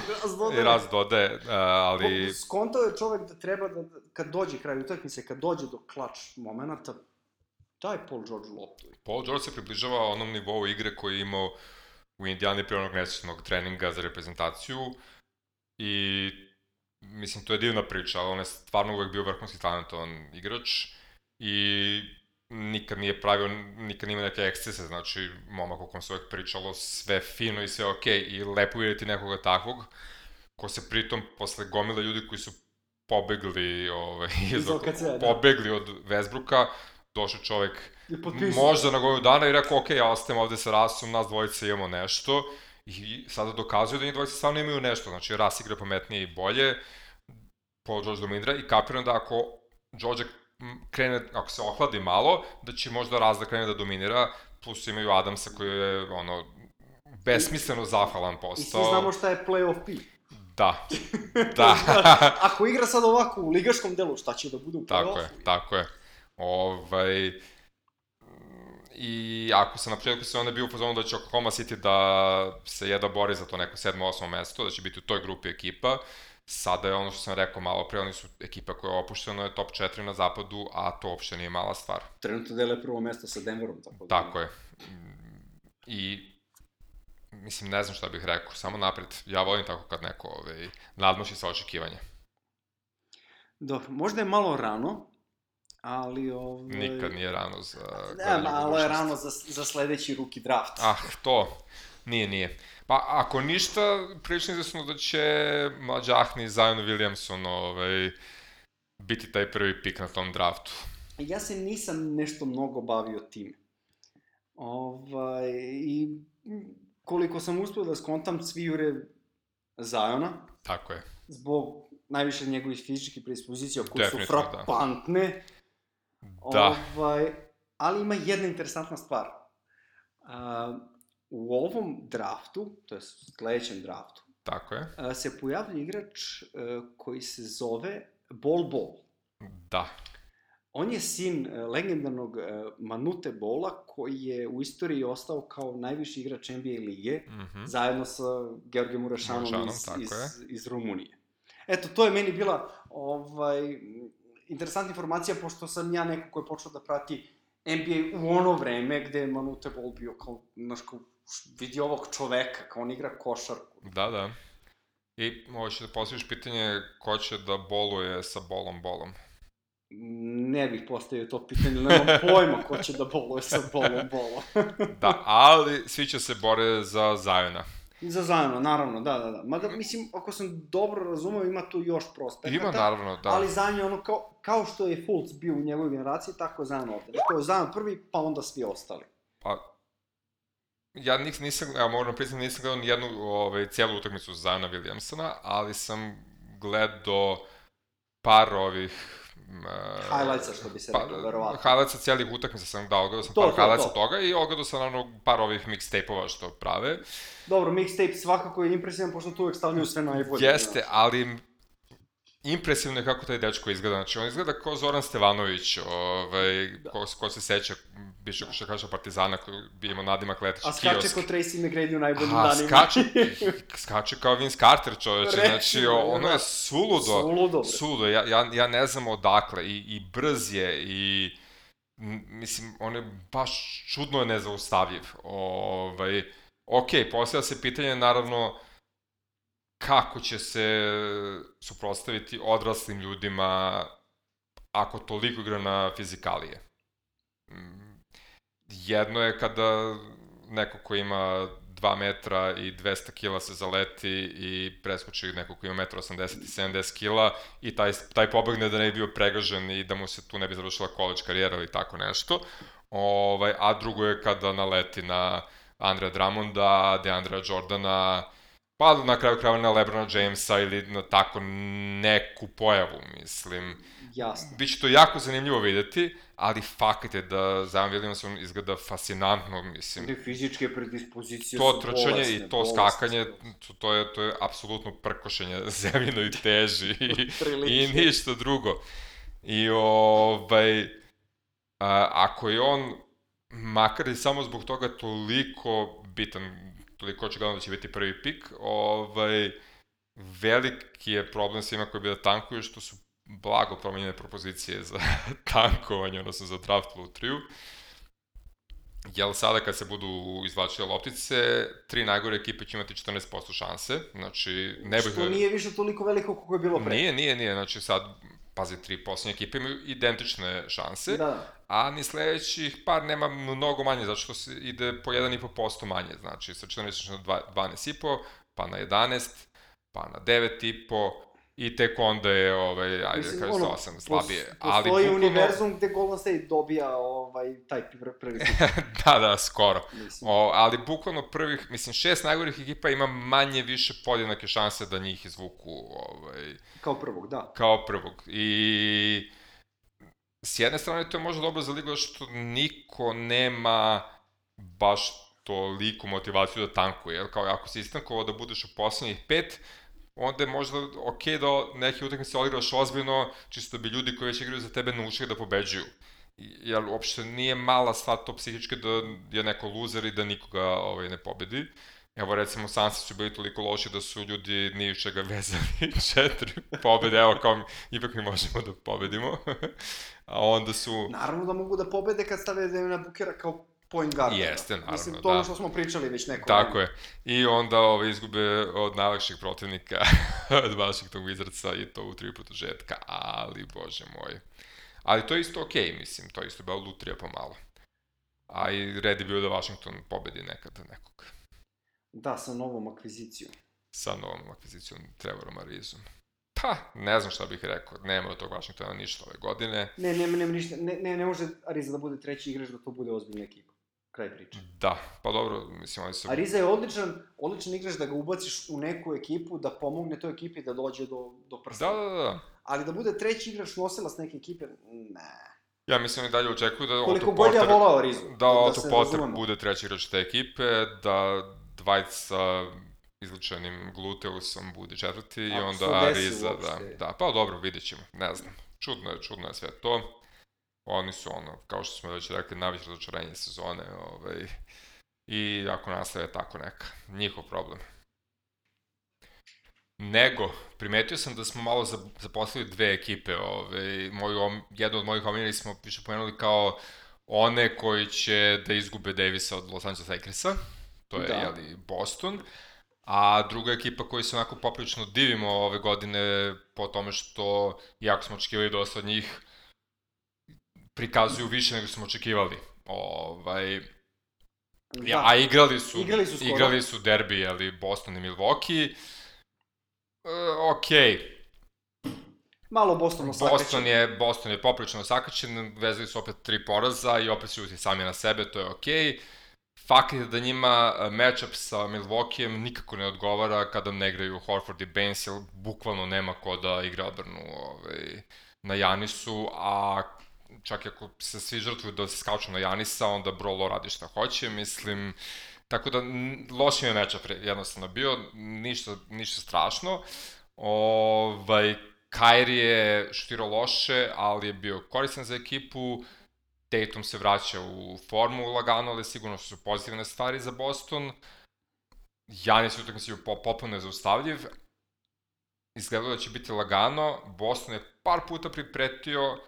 i raz dodaje, uh, ali... Skontao je čovek da treba da, da kad dođe kraj utakmice, kad dođe do klač momenta, daj Paul George loptu. Paul George se približava onom nivou igre koji je imao u Indijani pre onog nesečnog treninga za reprezentaciju i mislim, to je divna priča, ali on je stvarno uvek bio vrhunski talentovan igrač i nikad nije pravio, nikad nima neke ekscese, znači momak o kom se uvek pričalo sve fino i sve okej okay, i lepo vidjeti nekoga takvog ko se pritom posle gomila ljudi koji su pobegli, ovaj, iz, OKC, da. pobegli od Vesbruka, došao čovek možda na godinu dana i rekao, ok, ja ostajem ovde sa Rasom, nas dvojice imamo nešto i sada dokazuju da njih dvojice stvarno imaju nešto, znači Ras igra pametnije i bolje, Paul George dominira i kapiram da ako George krene, ako se ohladi malo, da će možda Raz da krene da dominira, plus imaju Adamsa koji je ono, besmisleno zahvalan postao. I svi znamo šta je playoff P. Da. Da. Ako igra sad ovako u ligaškom delu, šta će da bude u play-offu? Tako je, tako je. Ovaj, I ako se na početku se onda bio u fazonu da će Oklahoma City da se jeda bori za to neko 7. 8. mesto, da će biti u toj grupi ekipa, sada je ono što sam rekao malo pre, oni su ekipa koja je opuštena, je top 4 na zapadu, a to uopšte nije mala stvar. Trenutno dele prvo mesto sa Denverom, tako da. Tako je. I mislim, ne znam šta bih rekao, samo napred. Ja volim tako kad neko ovaj, nadmoći sa očekivanje. Dobro, možda je malo rano, ali... Ovaj... Nikad nije rano za... Ne, malo je rano za, za sledeći ruki draft. Ah, to. Nije, nije. Pa, ako ništa, prilično izvesno da će mlađahni Zion Williamson ovaj, biti taj prvi pik na tom draftu. Ja se nisam nešto mnogo bavio time. Ovaj, I koliko sam uspio da skontam, svi jure Zajona. Tako je. Zbog najviše njegovih fizičkih predispozicija koje su da. frapantne. Da. Ovaj, ali ima jedna interesantna stvar. Uh, u ovom draftu, to je sledećem draftu, Tako je. Uh, se pojavlja igrač uh, koji se zove Bol Bol. Da. On je sin uh, legendarnog uh, Manute Bola, koji je u istoriji ostao kao najviši igrač NBA lige, mm -hmm. zajedno sa Georgijem Murašanom iz, iz, iz Rumunije. Eto, to je meni bila ovaj, interesantna informacija, pošto sam ja neko ko je počeo da prati NBA u ono vreme gde je Manute Bol bio kao, znaš, kao, vidi ovog čoveka, kao on igra košarku. Da, da. I hoćeš da postaviš pitanje ko će da boluje sa bolom bolom? Ne bih postavio to pitanje, nemam pojma ko će da boluje sa bolom bolom. da, ali svi će se bore za Zajona. Za Zajona, naravno, da, da, da. Mada, mislim, ako sam dobro razumeo, ima tu još prospekata. Ima, naravno, da. Ali Zajon je ono, kao, kao što je Fultz bio u njegovoj generaciji, tako je Zajon ovde. Dakle, je Zajon prvi, pa onda svi ostali. Pa, ja nis, nisam, ja moram priznati, nisam gledao nijednu ovaj, cijelu utakmicu Zajona Williamsona, ali sam gledao par ovih Uh, highlightsa, što bi se pa, rekao, verovatno. Highlightsa cijelih utakmica sam dao, ogledao sam to, par to, highlightsa to. toga i ogledao sam naravno par ovih mixtape-ova što prave. Dobro, mixtape svakako je impresivan, pošto tu uvek stavljaju sve najbolje. Jeste, ali impresivno je kako taj dečko izgleda. Znači, on izgleda kao Zoran Stevanović, ovaj, da. ko, ko se seća bivšeg da. košarkaša Partizana koji bi imao nadimak Letić A skače kiosk. kao Tracy McGrady u najboljim danima. Skače, skače kao Vince Carter čoveče, znači ono je suludo. Suludo. Suludo, ja, ja, ja ne znam odakle, i, i brz je, i mislim, on je baš čudno nezaustavljiv. Ovaj, ok, postavlja se pitanje, naravno, kako će se suprostaviti odraslim ljudima ako toliko igra na fizikalije. Jedno je kada neko ko ima 2 metra i 200 kila se zaleti i preskoči neko ko ima 1,80 i 70 kila i taj, taj pobegne da ne bi bio pregažen i da mu se tu ne bi završila college karijera ili tako nešto. Ovaj, a drugo je kada naleti na Andrea Drummonda, Deandra Jordana, pa na kraju krajeva na Lebrona Jamesa ili na tako neku pojavu, mislim. Jasno. Biće to jako zanimljivo videti, ali fakat je da Zion Williamson izgleda fascinantno, mislim. I fizičke predispozicije to su trčanje bolesne, i to bolesne, skakanje, to, to je, to je apsolutno prkošenje zemljinoj teži i, i ništa drugo. I ovaj, a, ako je on, makar i samo zbog toga toliko bitan toliko očigledno da će biti prvi pik. Ovaj, veliki je problem svima koji bi da tankuju što su blago promenjene propozicije za tankovanje, odnosno za draft lutriju. Jel sada kad se budu izvlačile loptice, tri najgore ekipe će imati 14% šanse, znači ne bih... Što nije više toliko veliko kako je bilo pre. Nije, nije, nije, znači sad, pazi, tri poslednje ekipe imaju identične šanse, Da. a ni sledećih par nema mnogo manje, zato što se ide po 1,5% manje, znači sa 14 na dva- 12,5, pa na 11, pa na 9,5, i tek onda je, ovaj, ajde, Mislim, kaže ono, se 8 slabije. Pos- ali Postoji bukvalno- univerzum gde Golden State dobija ovaj, taj pr- prvi da, da, skoro. Mislim. O, ali bukvalno prvih, mislim, šest najgorih ekipa ima manje više podjednake šanse da njih izvuku ovaj, Kao prvog, da. kao prvog. I s jedne strane to je možda dobro za ligu, što niko nema baš toliku motivaciju da tankuje, jer kao ako si istankovao da budeš u poslednjih pet, onda je možda ok da neke utakmice odigraš ozbiljno, čisto da bi ljudi koji već igraju za tebe naučili da pobeđuju. Jer uopšte nije mala stvar to psihički da je neko luzer i da nikoga ovaj, ne pobedi. Evo recimo Sansi su bili toliko loši da su ljudi ni čega vezali četiri pobede, evo kao ipak mi možemo da pobedimo. A onda su... Naravno da mogu da pobede kad stave Devina Bukera kao point guard. Jeste, naravno, Mislim, to da. ono što smo pričali već neko Tako vreme. je. I onda ove, izgube od najlakših protivnika, od Washington Wizardsa i to u tri produžetka, ali bože moj. Ali to je isto okej, okay, mislim, to je isto bila lutrija pomalo. A i red je bio da Washington pobedi nekada nekog Da, sa novom akvizicijom. sa novom akvizicijom Trevorom Arizom. Pa, ne znam šta bih rekao, nema od tog Washingtona ništa ove godine. Ne, nema, nema ništa, ne, ne, ne može Ariza da bude treći igrač, da to bude ozbiljna ekipa. Kraj priče. Da, pa dobro, mislim, oni su... Ariza je odličan, odličan igrač da ga ubaciš u neku ekipu, da pomogne toj ekipi da dođe do, do prsta. Da, da, da. Ali da bude treći igrač nosilac neke ekipe, ne. Ja mislim i dalje očekuju da Koliko Otto god ja Porter... volao Arizu. da Otto se Potter razumemo. bude treći igrač te ekipe, da Dwight sa izlučenim gluteusom bude četvrti i Ako onda se desi Ariza, da, da, pa dobro, vidjet ćemo, ne znam, čudno je, čudno je sve to. Oni su ono, kao što smo već rekli, najveće razočarenje sezone, ovaj, i ako nastave tako neka, njihov problem. Nego, primetio sam da smo malo za- zaposlili dve ekipe, ovaj, moju, jednu od mojih omiljenih smo više pomenuli kao one koji će da izgube Davisa od Los Angeles Lakersa, to je, Da. jeli, Boston, a druga ekipa koju se onako poprilično divimo ove godine po tome što, iako smo očekivali dosta od njih, prikazuju više nego smo očekivali. Ovaj, Da. A igrali su, Igrali su skoro. igrali su derbi, ali Boston i Milwaukee. E, okej, Malo Boston osakaćen. Boston je, Boston je poprilično sakačen, vezali su opet tri poraza i opet su uti sami na sebe, to je okej. Fakt je da njima e, matchup sa Milwaukeeem nikako ne odgovara kada ne igraju Horford i Baines, jer bukvalno nema ko da igra odbranu ovaj, na Janisu, a čak i ako se svi žrtvuju da se skaču na Janisa, onda Brolo radi šta hoće, mislim, tako da loš im je re- jednostavno bio, ništa, ništa strašno. Ovaj, Kyrie je šutirao loše, ali je bio koristan za ekipu, Tatum se vraća u formu lagano, ali sigurno su pozitivne stvari za Boston. Janis je utakmici bio po- potpuno nezaustavljiv. Izgledalo da će biti lagano. Boston je par puta pripretio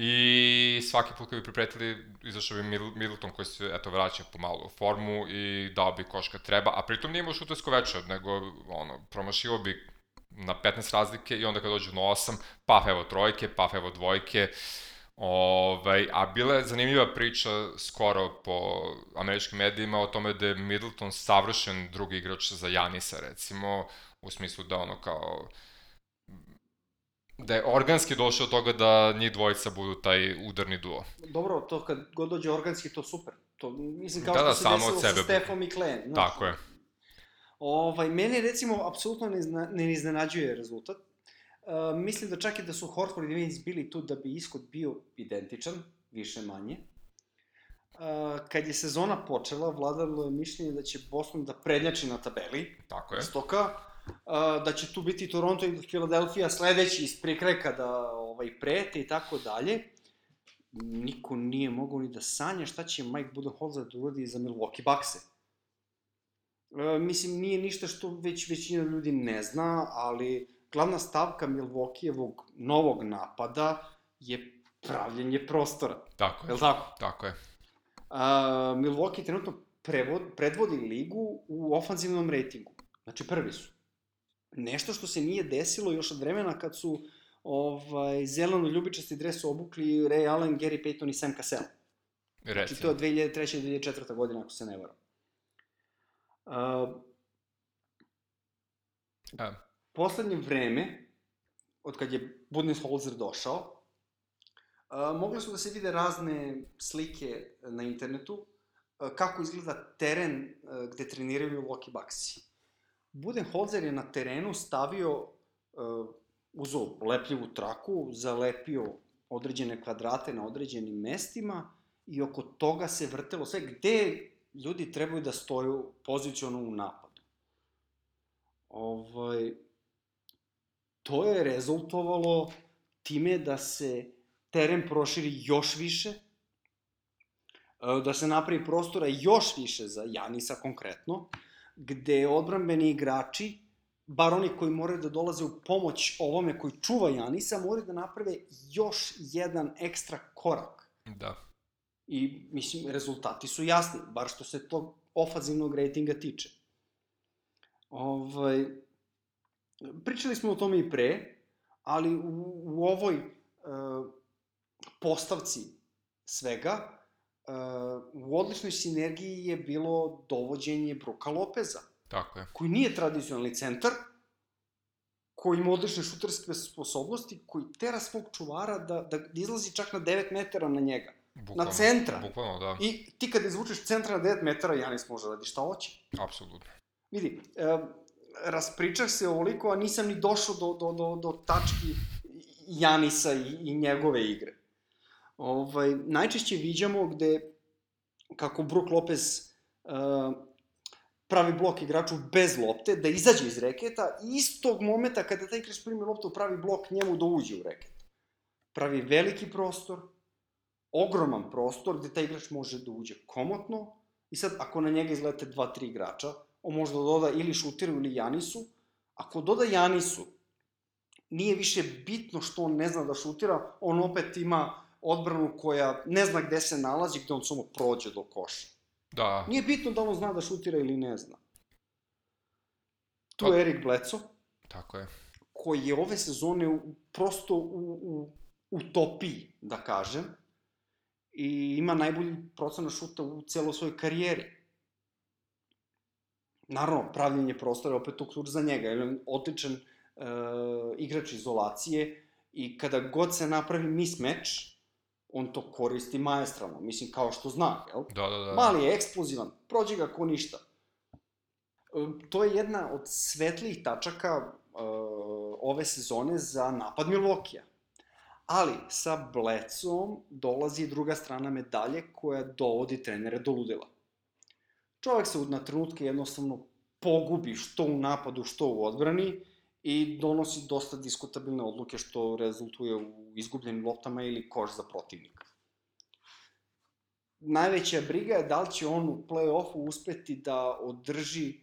i svaki put kad bi pripretili izašao bi Mid- Middleton koji se eto vraća pomalo u formu i dao bi koš kad treba, a pritom nije imao šutersko veče, nego ono, promašivo bi na 15 razlike i onda kad dođu na 8, paf evo trojke, paf evo dvojke. Ovaj, a bila je zanimljiva priča skoro po američkim medijima o tome da je Middleton savršen drugi igrač za Janisa, recimo, u smislu da ono kao da je organski došao do toga da njih dvojica budu taj udarni duo. Dobro, to kad god dođe organski, to super. To, mislim, kao Da, što da, se samo desilo od sa sebe. Stefom i Klejem. znaš. Tako je. Ovaj, mene, recimo, apsolutno ne, ne iznenađuje rezultat. Uh, mislim da čak i da su Horford i Vince bili tu da bi ishod bio identičan, više manje. Uh, kad je sezona počela, vladalo je mišljenje da će Boston da prednjači na tabeli, Tako je. stoka, da će tu biti Toronto i Philadelphia sledeći iz prikreka da ovaj, prete i tako dalje. Niko nije mogao ni da sanja šta će Mike Budenholzer da uradi za Milwaukee Buckse. E, mislim, nije ništa što već većina ljudi ne zna, ali glavna stavka Milvokijevog novog napada je pravljenje prostora. Tako Je je, tako? tako je. A, Milwaukee trenutno prevod, predvodi ligu u ofanzivnom rejtingu. Znači prvi su. Nešto što se nije desilo još od vremena kad su ovaj, zeleno ljubičasti dres obukli Ray Allen, Gary Payton i Sam Cassell. Znači Recimo. to je 2003. 2004. godina ako se ne varam. Uh, E, poslednje vreme, od kad je Budenholzer došao, Uh, mogle su da se vide razne slike na internetu uh, kako izgleda teren uh, gde treniraju Milwaukee Bucksi. Budenholzer je na terenu stavio uh, uzeo lepljivu traku, zalepio određene kvadrate na određenim mestima i oko toga se vrtelo sve gde ljudi trebaju da stoju poziciono u napadu. Ovaj, to je rezultovalo time da se teren proširi još više, e, da se napravi prostora još više za Janisa konkretno, gde odbrambeni igrači, bar oni koji moraju da dolaze u pomoć ovome koji čuva Janisa, moraju da naprave još jedan ekstra korak. da. I, mislim, rezultati su jasni, bar što se tog ofazivnog rejtinga tiče. Ovaj, pričali smo o tome i pre, ali u, u ovoj uh, postavci svega, u odličnoj sinergiji je bilo dovođenje Bruka Lopeza, Tako je. koji nije tradicionalni centar, koji ima odlične šuterske sposobnosti, koji tera svog čuvara da, da izlazi čak na 9 metara na njega. Bukvalno, centra. Bukvalno, da. I ti kad izvučeš centra na 9 metara, Janis može da radi šta hoće. Apsolutno. Vidi, e, raspričah se ovoliko, a nisam ni došao do, do, do, do tački Janisa i, i njegove igre. Ovaj, najčešće viđamo gde, kako Brook Lopez uh, pravi blok igraču bez lopte, da izađe iz reketa i istog momenta kada taj igrač primi loptu pravi blok njemu da uđe u reket. Pravi veliki prostor, ogroman prostor gde taj igrač može da uđe komotno i sad ako na njega izlete dva, tri igrača, on može da doda ili Šutiru ili Janisu. Ako doda Janisu, nije više bitno što on ne zna da šutira, on opet ima odbranu koja ne zna gde se nalazi, gde on samo prođe do koša. Da, Nije bitno da on zna da šutira ili ne zna. Tu je Erik Bleco, tako je. koji je ove sezone u, prosto u, u utopiji, da kažem, i ima najbolji procenat šuta u celoj svojoj karijeri. Naravno, pravljenje prostora je opet ključ za njega, jer je on odličan e, igrač izolacije i kada god se napravi mismatch, on to koristi maestralno, mislim kao što zna, jel? Da, da, da. Mali je eksplozivan, prođe ga ko ništa. To je jedna od svetlijih tačaka e, ove sezone za napad Milvokija. Ali sa Blecom dolazi druga strana medalje koja dovodi trenere do ludila. Čovek se na trenutke jednostavno pogubi što u napadu, što u odbrani i donosi dosta diskutabilne odluke što rezultuje u izgubljenim loptama ili koš za protivnika najveća briga je da li će on u play-offu uspeti da održi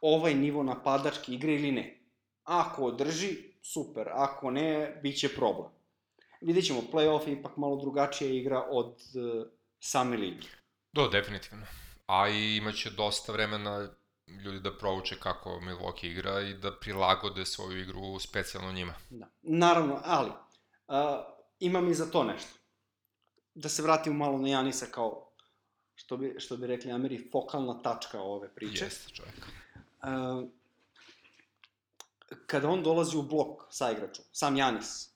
ovaj nivo napadačke igre ili ne. Ako održi, super, ako ne, bit će problem. Vidjet ćemo, play-off je ipak malo drugačija igra od uh, same ligi. Da, definitivno. A i imaće dosta vremena ljudi da prouče kako Milwaukee igra i da prilagode svoju igru specijalno njima. Da. Naravno, ali, uh, imam i za to nešto. Da se vratim malo na Janisa kao, što bi, što bi rekli Ameri, fokalna tačka ove priče. Jeste čovjek. Uh, kada on dolazi u blok sa igračom, sam Janis,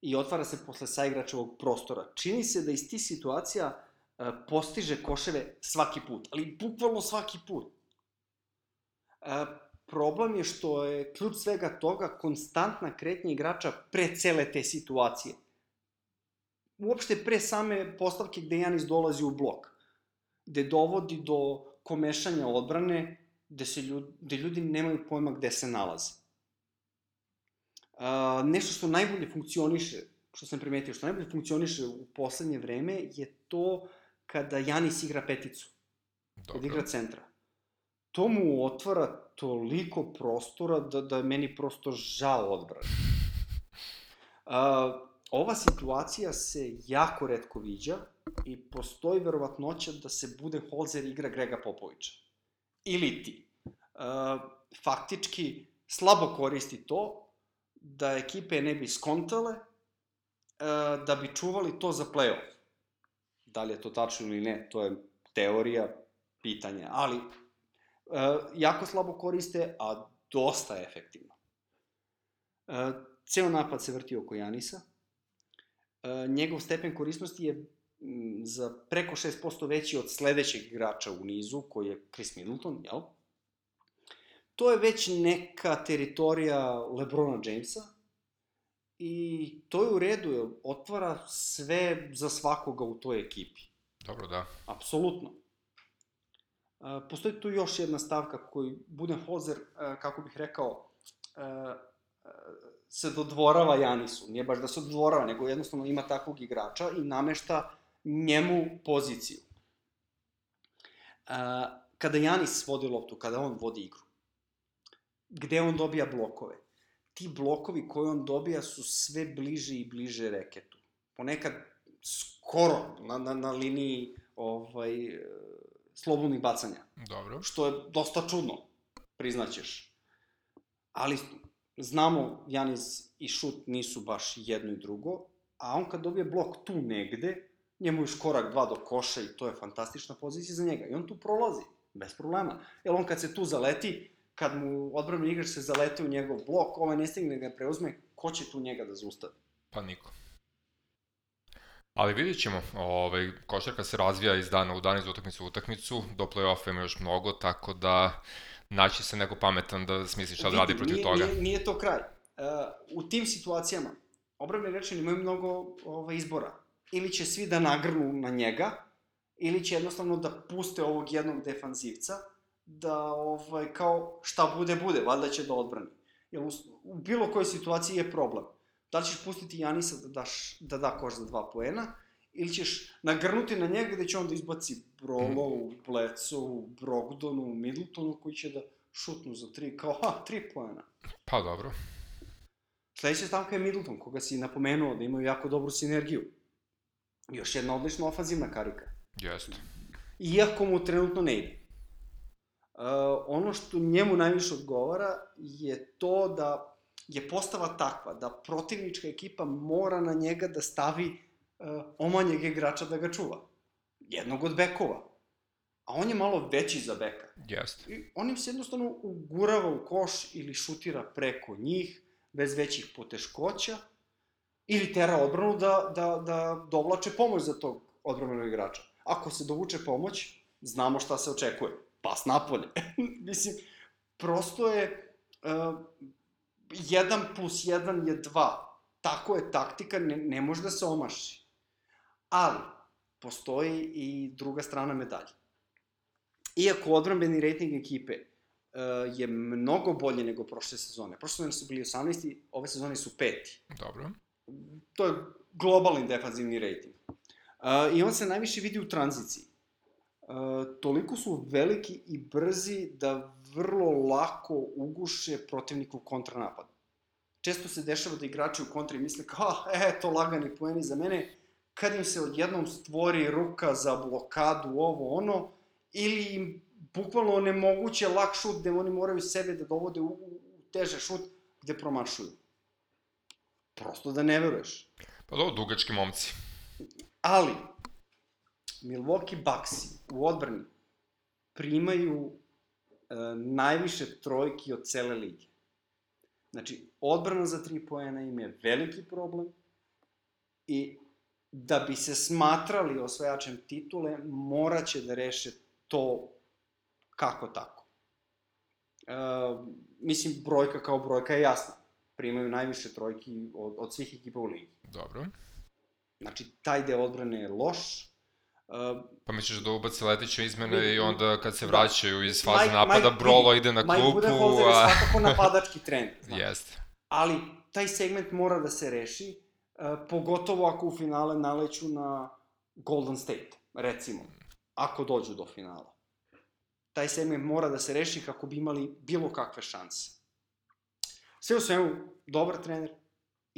i otvara se posle saigračevog prostora, čini se da iz tih situacija uh, postiže koševe svaki put, ali bukvalno svaki put. Uh, problem je što je ključ svega toga konstantna kretnja igrača pre cele te situacije. Uopšte pre same postavke gde Janis dolazi u blok, gde dovodi do komešanja odbrane, gde, se ljudi, gde ljudi nemaju pojma gde se nalaze. Uh, nešto što najbolje funkcioniše, što sam primetio, što najbolje funkcioniše u poslednje vreme je to kada Janis igra peticu, kada Dobro. igra centra. To mu otvara toliko prostora da, da je meni prosto žao odbrane. Uh, ova situacija se jako redko viđa i postoji verovatnoća da se Budenholzer igra Grega Popovića. Ili ti. Uh, faktički, slabo koristi to da ekipe ne bi skontale, uh, da bi čuvali to za play-off. Da li je to tačno ili ne, to je teorija, pitanje, ali jako slabo koriste, a dosta efektivno. Uh, ceo napad se vrti oko Janisa, uh, njegov stepen korisnosti je za preko 6% veći od sledećeg igrača u nizu, koji je Chris Middleton, jel? To je već neka teritorija Lebrona Jamesa i to je u redu, otvara sve za svakoga u toj ekipi. Dobro, da. Apsolutno. Postoji tu još jedna stavka koju Budenholzer, kako bih rekao, se dodvorava Janisu. Nije baš da se dodvorava, nego jednostavno ima takvog igrača i namešta njemu poziciju. Kada Janis vodi loptu, kada on vodi igru, gde on dobija blokove? Ti blokovi koje on dobija su sve bliže i bliže reketu. Ponekad skoro na, na, na liniji ovaj, slobodnih bacanja. Dobro. Što je dosta čudno, priznaćeš. Ali znamo, Janis i Šut nisu baš jedno i drugo, a on kad dobije blok tu negde, njemu još korak dva do koša i to je fantastična pozicija za njega. I on tu prolazi, bez problema. Jer on kad se tu zaleti, kad mu odbrani igrač se zalete u njegov blok, ovaj ne stigne da ga preuzme, ko će tu njega da zaustavi? Pa niko. Ali vidjet ćemo, ovaj, košarka se razvija iz dana u dan, iz utakmicu u utakmicu, do play-offa ima još mnogo, tako da naći se neko pametan da smisli šta da radi protiv nije, toga. Nije, nije to kraj. Uh, u tim situacijama, obrambeni rečeni imaju mnogo ovaj, izbora. Ili će svi da nagrnu na njega, ili će jednostavno da puste ovog jednog defanzivca, da ovaj, kao šta bude, bude, valjda će da odbrani. Jer u, u bilo kojoj situaciji je problem. Da li ćeš pustiti Janisa da, daš, da da koš za dva poena, ili ćeš nagrnuti na njega gde će on da izbaci Brolovu, Blecovu, Brogdonu, Middletonu, koji će da šutnu za tri, kao, ha, tri poena. Pa dobro. Sledeća stavka je Middleton, koga si napomenuo da imaju jako dobru sinergiju. Još jedna odlična ofanzivna karika. Jeste. Iako mu trenutno ne ide. Uh, ono što njemu najviše odgovara je to da je postava takva da protivnička ekipa mora na njega da stavi uh, omanjeg igrača da ga čuva. Jednog od bekova. A on je malo veći za beka. Jeste. I on im se jednostavno ugurava u koš ili šutira preko njih, bez većih poteškoća, ili tera odbranu da, da, da dovlače pomoć za tog odbranog igrača. Ako se dovuče pomoć, znamo šta se očekuje. Pas napolje. Mislim, prosto je... Uh, 1 plus 1 je 2. Tako je taktika, ne, ne može da se omaši. Ali, postoji i druga strana medalje. Iako odbrambeni rating ekipe uh, je mnogo bolje nego prošle sezone. Prošle sezone su bili 18. Ove sezone su peti. Dobro. To je globalni defanzivni rating. Uh, I on se najviše vidi u tranziciji. Uh, toliko su veliki i brzi da vrlo lako uguše protivnikov kontranapad. Često se dešava da igrači u kontri misle kao, e, to lagani poeni za mene, kad im se odjednom stvori ruka za blokadu, ovo, ono, ili im bukvalno onemoguće lak šut gde oni moraju sebe da dovode u, u teže šut gde promašuju. Prosto da ne veruješ. Pa dobro, dugački momci. Ali, Milwaukee Bucksi u odbrani primaju e, najviše trojki od cele lige. Znači, odbrana za tri poena im je veliki problem i da bi se smatrali osvajačem titule, moraće da reše to kako tako. E, mislim, brojka kao brojka je jasna. Primaju najviše trojki od, od svih ekipa u ligi. Dobro. Znači, taj deo odbrane je loš. Uh, Pa misliš da ubaci letiće izmene i onda kad se da. vraćaju iz faze Mike- napada, Mike- Brolo ide na Mike klupu, Budenholzer je svakako napadački trend. Jeste. Ali taj segment mora da se reši, uh, pogotovo ako u finale naleću na Golden State, recimo, ako dođu do finala. taj segment mora da se reši kako bi imali bilo kakve šanse. Sve u svemu, dobar trener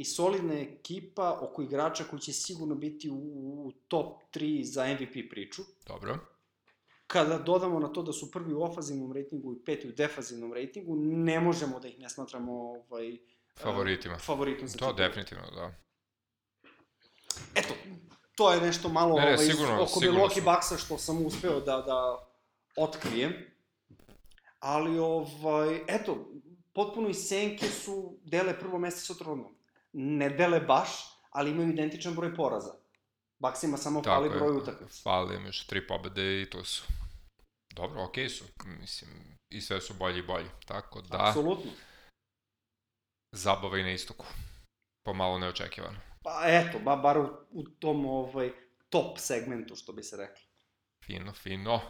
i solidna ekipa oko igrača koji će sigurno biti u, u top 3 za MVP priču. Dobro. Kada dodamo na to da su prvi u ofazivnom rejtingu i peti u defazivnom rejtingu, ne možemo da ih ne smatramo ovaj, Favoritima. favoritom za To titulu. definitivno, da. Eto, to je nešto malo Ne, ne, ovaj, sigurno- oko Milwaukee. Bucksa što sam uspeo da, da otkrijem. Ali, ovaj, eto, potpuno i senke su, dele prvo mesto sa Torontom. Ne dele baš, ali imaju identičan broj poraza. Bucksima samo Tako fali je. broj utakmica. Fali im još tri pobede i tu su. Dobro, okej su. Mislim, i sve su bolji i bolji. Tako da, Apsolutno. zabava i na istoku. Pomalo neočekivano. Pa eto, ba, bar u, u tom ovaj, top segmentu, što bi se reklo. Fino, fino.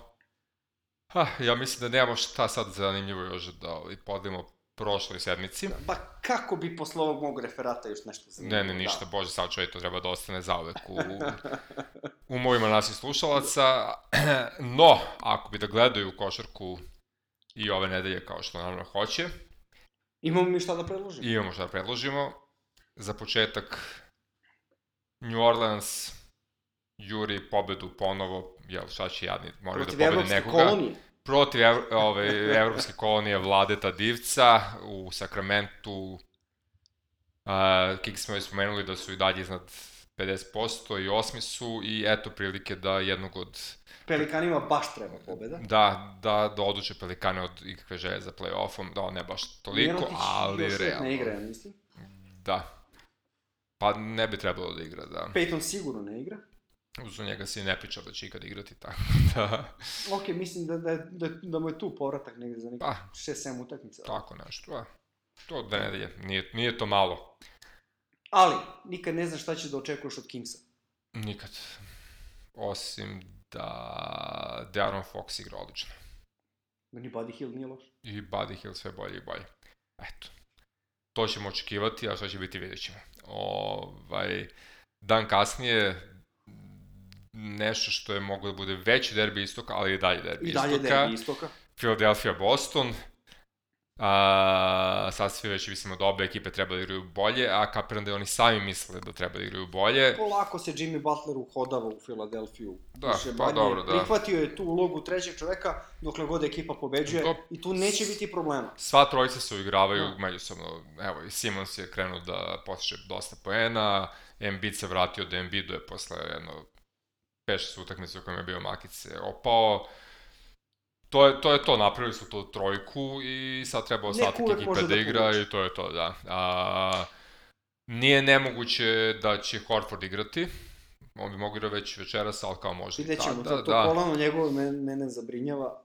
Ha, ja mislim da nemamo šta sad zanimljivo još da ovaj, podelimo prošloj sedmici. Ba kako bi posle ovog mog referata još nešto Ne, zanimljivo ne, ništa, dao? bože, sad čovjek to treba da ostane zauvek u, u mojima naših slušalaca. No, ako bi da gledaju košarku i ove nedelje kao što naravno hoće, Imamo mi šta da predložimo? imamo šta da predložimo. Za početak, New Orleans juri pobedu ponovo, jel šta će jadni, moraju da Protiv pobede evropske nekoga. kolonije. Protiv ev, ove, evropske kolonije Vladeta Divca u Sakramentu. Uh, Kik smo već spomenuli da su i dalje iznad 50% i osmi su i eto prilike da jednog od Pelikanima baš treba pobeda. da, da, da oduče Pelikane od ikakve želje za play-offom, da ne baš toliko, Mirotić ali realno. ne igra, ja mislim. Da. Pa ne bi trebalo da igra, da. Peyton sigurno ne igra. Uz njega se i ne priča da će ikad igrati, tako da, Ok, mislim da, da, da, da mu je tu povratak negde za nekih Pa. 6-7 utakmica. tako nešto, a. To da ne nije, nije to malo. Ali, nikad ne znaš šta ćeš da očekuješ od Kingsa. Nikad. Osim da De'Aaron Fox igra odlično. Ni Buddy Hill nije loš. I Buddy Hill sve bolje i bolje. Eto. To ćemo očekivati, a šta će biti vidjet ćemo. Ovaj, dan kasnije nešto što je moglo da bude veći derbi istoka, ali i dalje derbi I dalje istoka. derbi istoka. Philadelphia Boston. A, sad svi već mislimo da obe ekipe treba da igraju bolje, a kapiram da oni sami misle da treba da igraju bolje. Polako se Jimmy Butler uhodava u Filadelfiju. Da, Više pa manje. dobro, da. Prihvatio je tu ulogu trećeg čoveka dokle god ekipa pobeđuje To- i tu neće biti problema. Sva trojica se uigravaju Da. međusobno. Evo, i Simons je krenuo da postiže dosta poena, Embiid se vratio da Embiidu je posle jedno 5-6 utakmice u kojem je bio Makice opao. To je, to je to, napravili su tu trojku i sad treba ostatak ekipe da, da igra povuče. i to je to, da. A, nije nemoguće da će Horford igrati, on bi mogu igrati već večeras, ali kao možda i Vidjet ćemo, tada, to, to da. kolano njegovo mene, mene zabrinjava.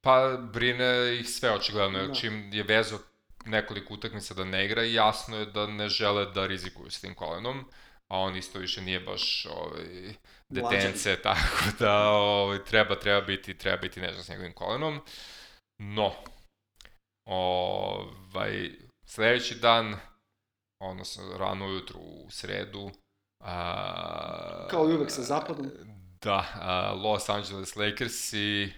Pa brine ih sve očigledno, jer Da. čim je vezo nekoliko utakmica da ne igra, jasno je da ne žele da rizikuju s tim kolenom, a on isto više nije baš ovaj, detence, tako da ovaj, treba, treba biti, treba biti nežan s njegovim kolenom. No, ovaj, sledeći dan, odnosno rano ujutru u sredu, a, Kao i uvek sa zapadom. Da, a, Los Angeles Lakersi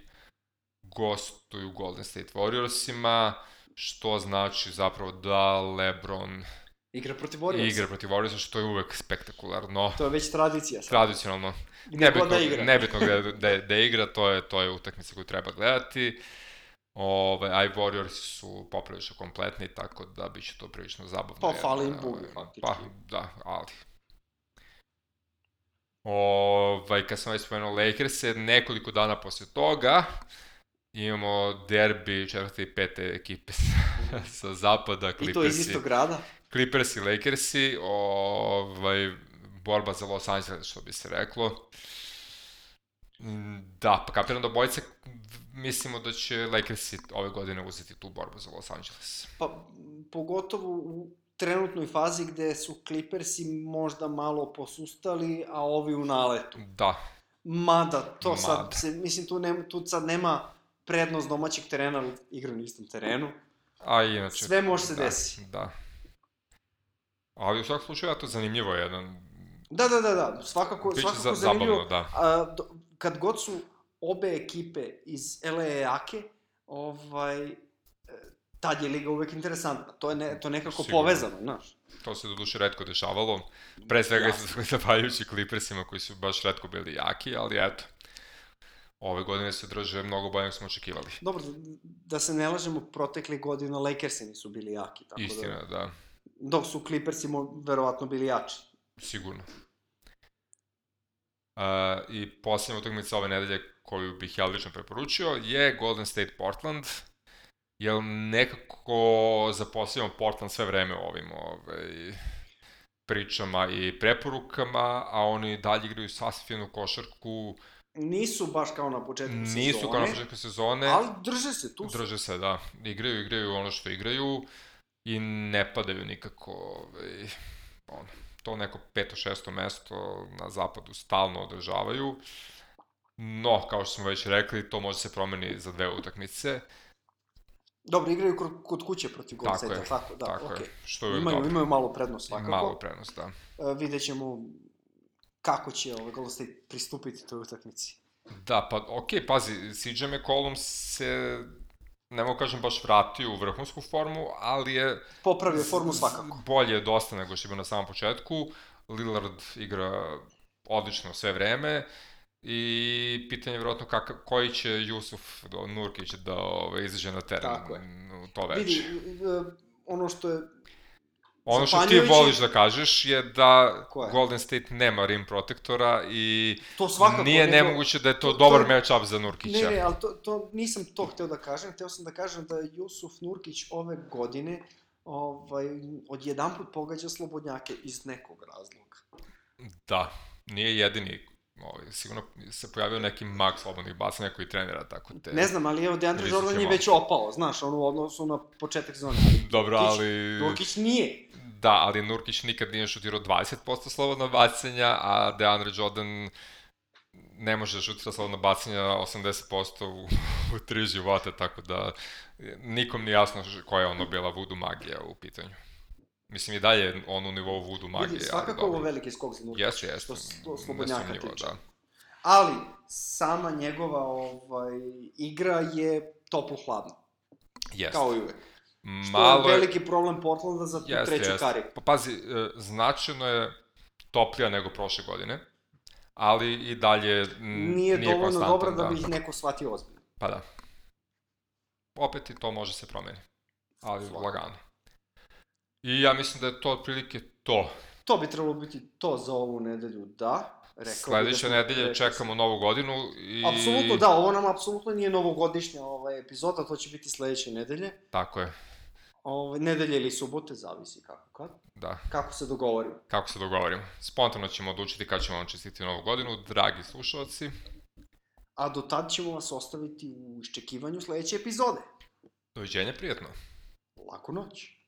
gostuju Golden State Warriorsima, što znači zapravo da LeBron Igra protiv Warriorsa. igra protiv Warriorsa, što je uvek spektakularno. To je već tradicija sad. Tradicionalno. Gde Nebitno, god da igra. nebitno gde, gde, gde igra, to je, to je utakmica koju treba gledati. Ove, a i Warriors su poprilično kompletni, tako da bit će to prilično zabavno. Pa, fali im ovaj, Bogu, faktički. Pa, da, ali. Ovaj, kad sam već spomenuo Lakers, nekoliko dana posle toga imamo derbi četvrte i pete ekipe sa, sa zapada, I to iz istog grada. Clippers i Lakersi, ovaj, borba za Los Angeles, što bi se reklo. Mm, Da, pa kapiram da bojice mislimo da će Lakersi ove godine uzeti tu borbu za Los Angeles. Pa, pogotovo u trenutnoj fazi gde su Clippersi možda malo posustali, a ovi u naletu. Da, Mada, to sad, Mada. se, mislim, tu, nema, tu sad nema prednost domaćeg terena, ali igraju na istom terenu. a inače... Sve može se da, desi. Da. Ali u svakom slučaju, ja to zanimljivo je jedan... Da, da, da, da, svakako, Biće svakako za, zanimljivo. zabavno, da. A, do, kad god su obe ekipe iz LA jake, ovaj, e, tad je liga uvek interesantna. To je, ne, to nekako Sigurno. povezano, znaš. To se do duše redko dešavalo, pre svega Jasno. zahvaljujući Clippersima koji su baš redko bili jaki, ali eto, ove godine se drže mnogo bolje nego smo očekivali. Dobro, da se ne lažemo, protekle godina Lakersi nisu bili jaki, tako Istina, da... da, Dok su Clippersi mo, verovatno bili jači. sigurno. Uh, I posljednja utakmica ove nedelje koju bih ja lično preporučio je Golden State Portland, jer nekako zaposlimo Portland sve vreme u ovim ovaj, pričama i preporukama, a oni dalje igraju sasvim finu košarku, Nisu baš kao na početku sezone. nisu kao na početku sezone, Ali drže se, tu drže se, da, igraju, igraju ono što igraju i ne padaju nikako, ovaj, ono, to neko peto, šesto mesto na zapadu stalno održavaju. No, kao što smo već rekli, to može se promeni za dve utakmice. Dobro, igraju kod, kuće protiv Golden Tako je, tako, da, tako okej. je, što je Imaju, dobro. imaju malo prednost svakako. Malo prednost, da. E, vidjet ćemo kako će ovaj Golden State pristupiti toj utakmici. Da, pa okej, pazi, CJ McCollum se, ne mogu kažem baš vratio u vrhunsku formu, ali je Popravio formu svakako. bolje je dosta nego što je bio na samom početku. Lillard igra odlično sve vreme i pitanje je vjerojatno kakav, koji će Jusuf Nurkić da ove, izađe na teren Tako je. u to veče. Vidi, e, ono što je Ono što ti voliš da kažeš je da Ko je? Golden State nema rim protektora i to svakako... nije nego- nemoguće da je to, to- dobar to- match-up za Nurkića. Ne, ne, ali to, to nisam to hteo da kažem, hteo sam da kažem da Jusuf Nurkić ove godine ovaj, odjedanput pogađa slobodnjake iz nekog razloga. Da, nije jedini. Ovaj, sigurno se pojavio neki mag slobodnih bacanja koji trenira tako te... Ne znam, ali evo, Deandre Jordan je već opao, znaš, ono u odnosu na početak sezone. Dobro, ali... Nurkić nije. Da, ali Nurkić nikad nije šutirao 20% slobodna bacanja, a DeAndre Jordan ne može da šutira slobodna bacanja 80% u, u tri života, tako da nikom nije jasno koja je ono bila voodoo magija u pitanju. Mislim i dalje je on u nivou voodoo magije, Vidi, ali svakako ovo veliki skok za Nurkića. Jeste, jeste. Što to slobodnjaka tiče. Da. Ali, sama njegova ovaj, igra je toplo hladno, Jeste. kao i uvek. Što Malo je je, veliki problem Portlanda za tu Jeste, treću jeste. kariku. Pa pazi, e, značajno je toplija nego prošle godine, ali i dalje m, Nije, dovoljno konstantan, dobra da bi ih neko shvatio ozbiljno. Pa da. Opet i to može se promeni, ali Svakako. lagano. I ja mislim da je to otprilike to. To bi trebalo biti to za ovu nedelju, da. Rekao bih Sledeće da nedelje čekamo novu godinu i... Apsolutno da, ovo nam apsolutno nije novogodišnja ovaj, epizoda, to će biti sledeće nedelje. Tako je, Ovaj, nedelje ili subote, zavisi kako kad. da. Kako se dogovorimo. Kako se dogovorimo. Spontano ćemo odlučiti kad ćemo vam čestiti novu godinu, dragi slušalci. A do tad ćemo vas ostaviti u iščekivanju sledeće epizode. Doviđenja, prijatno. Laku noć.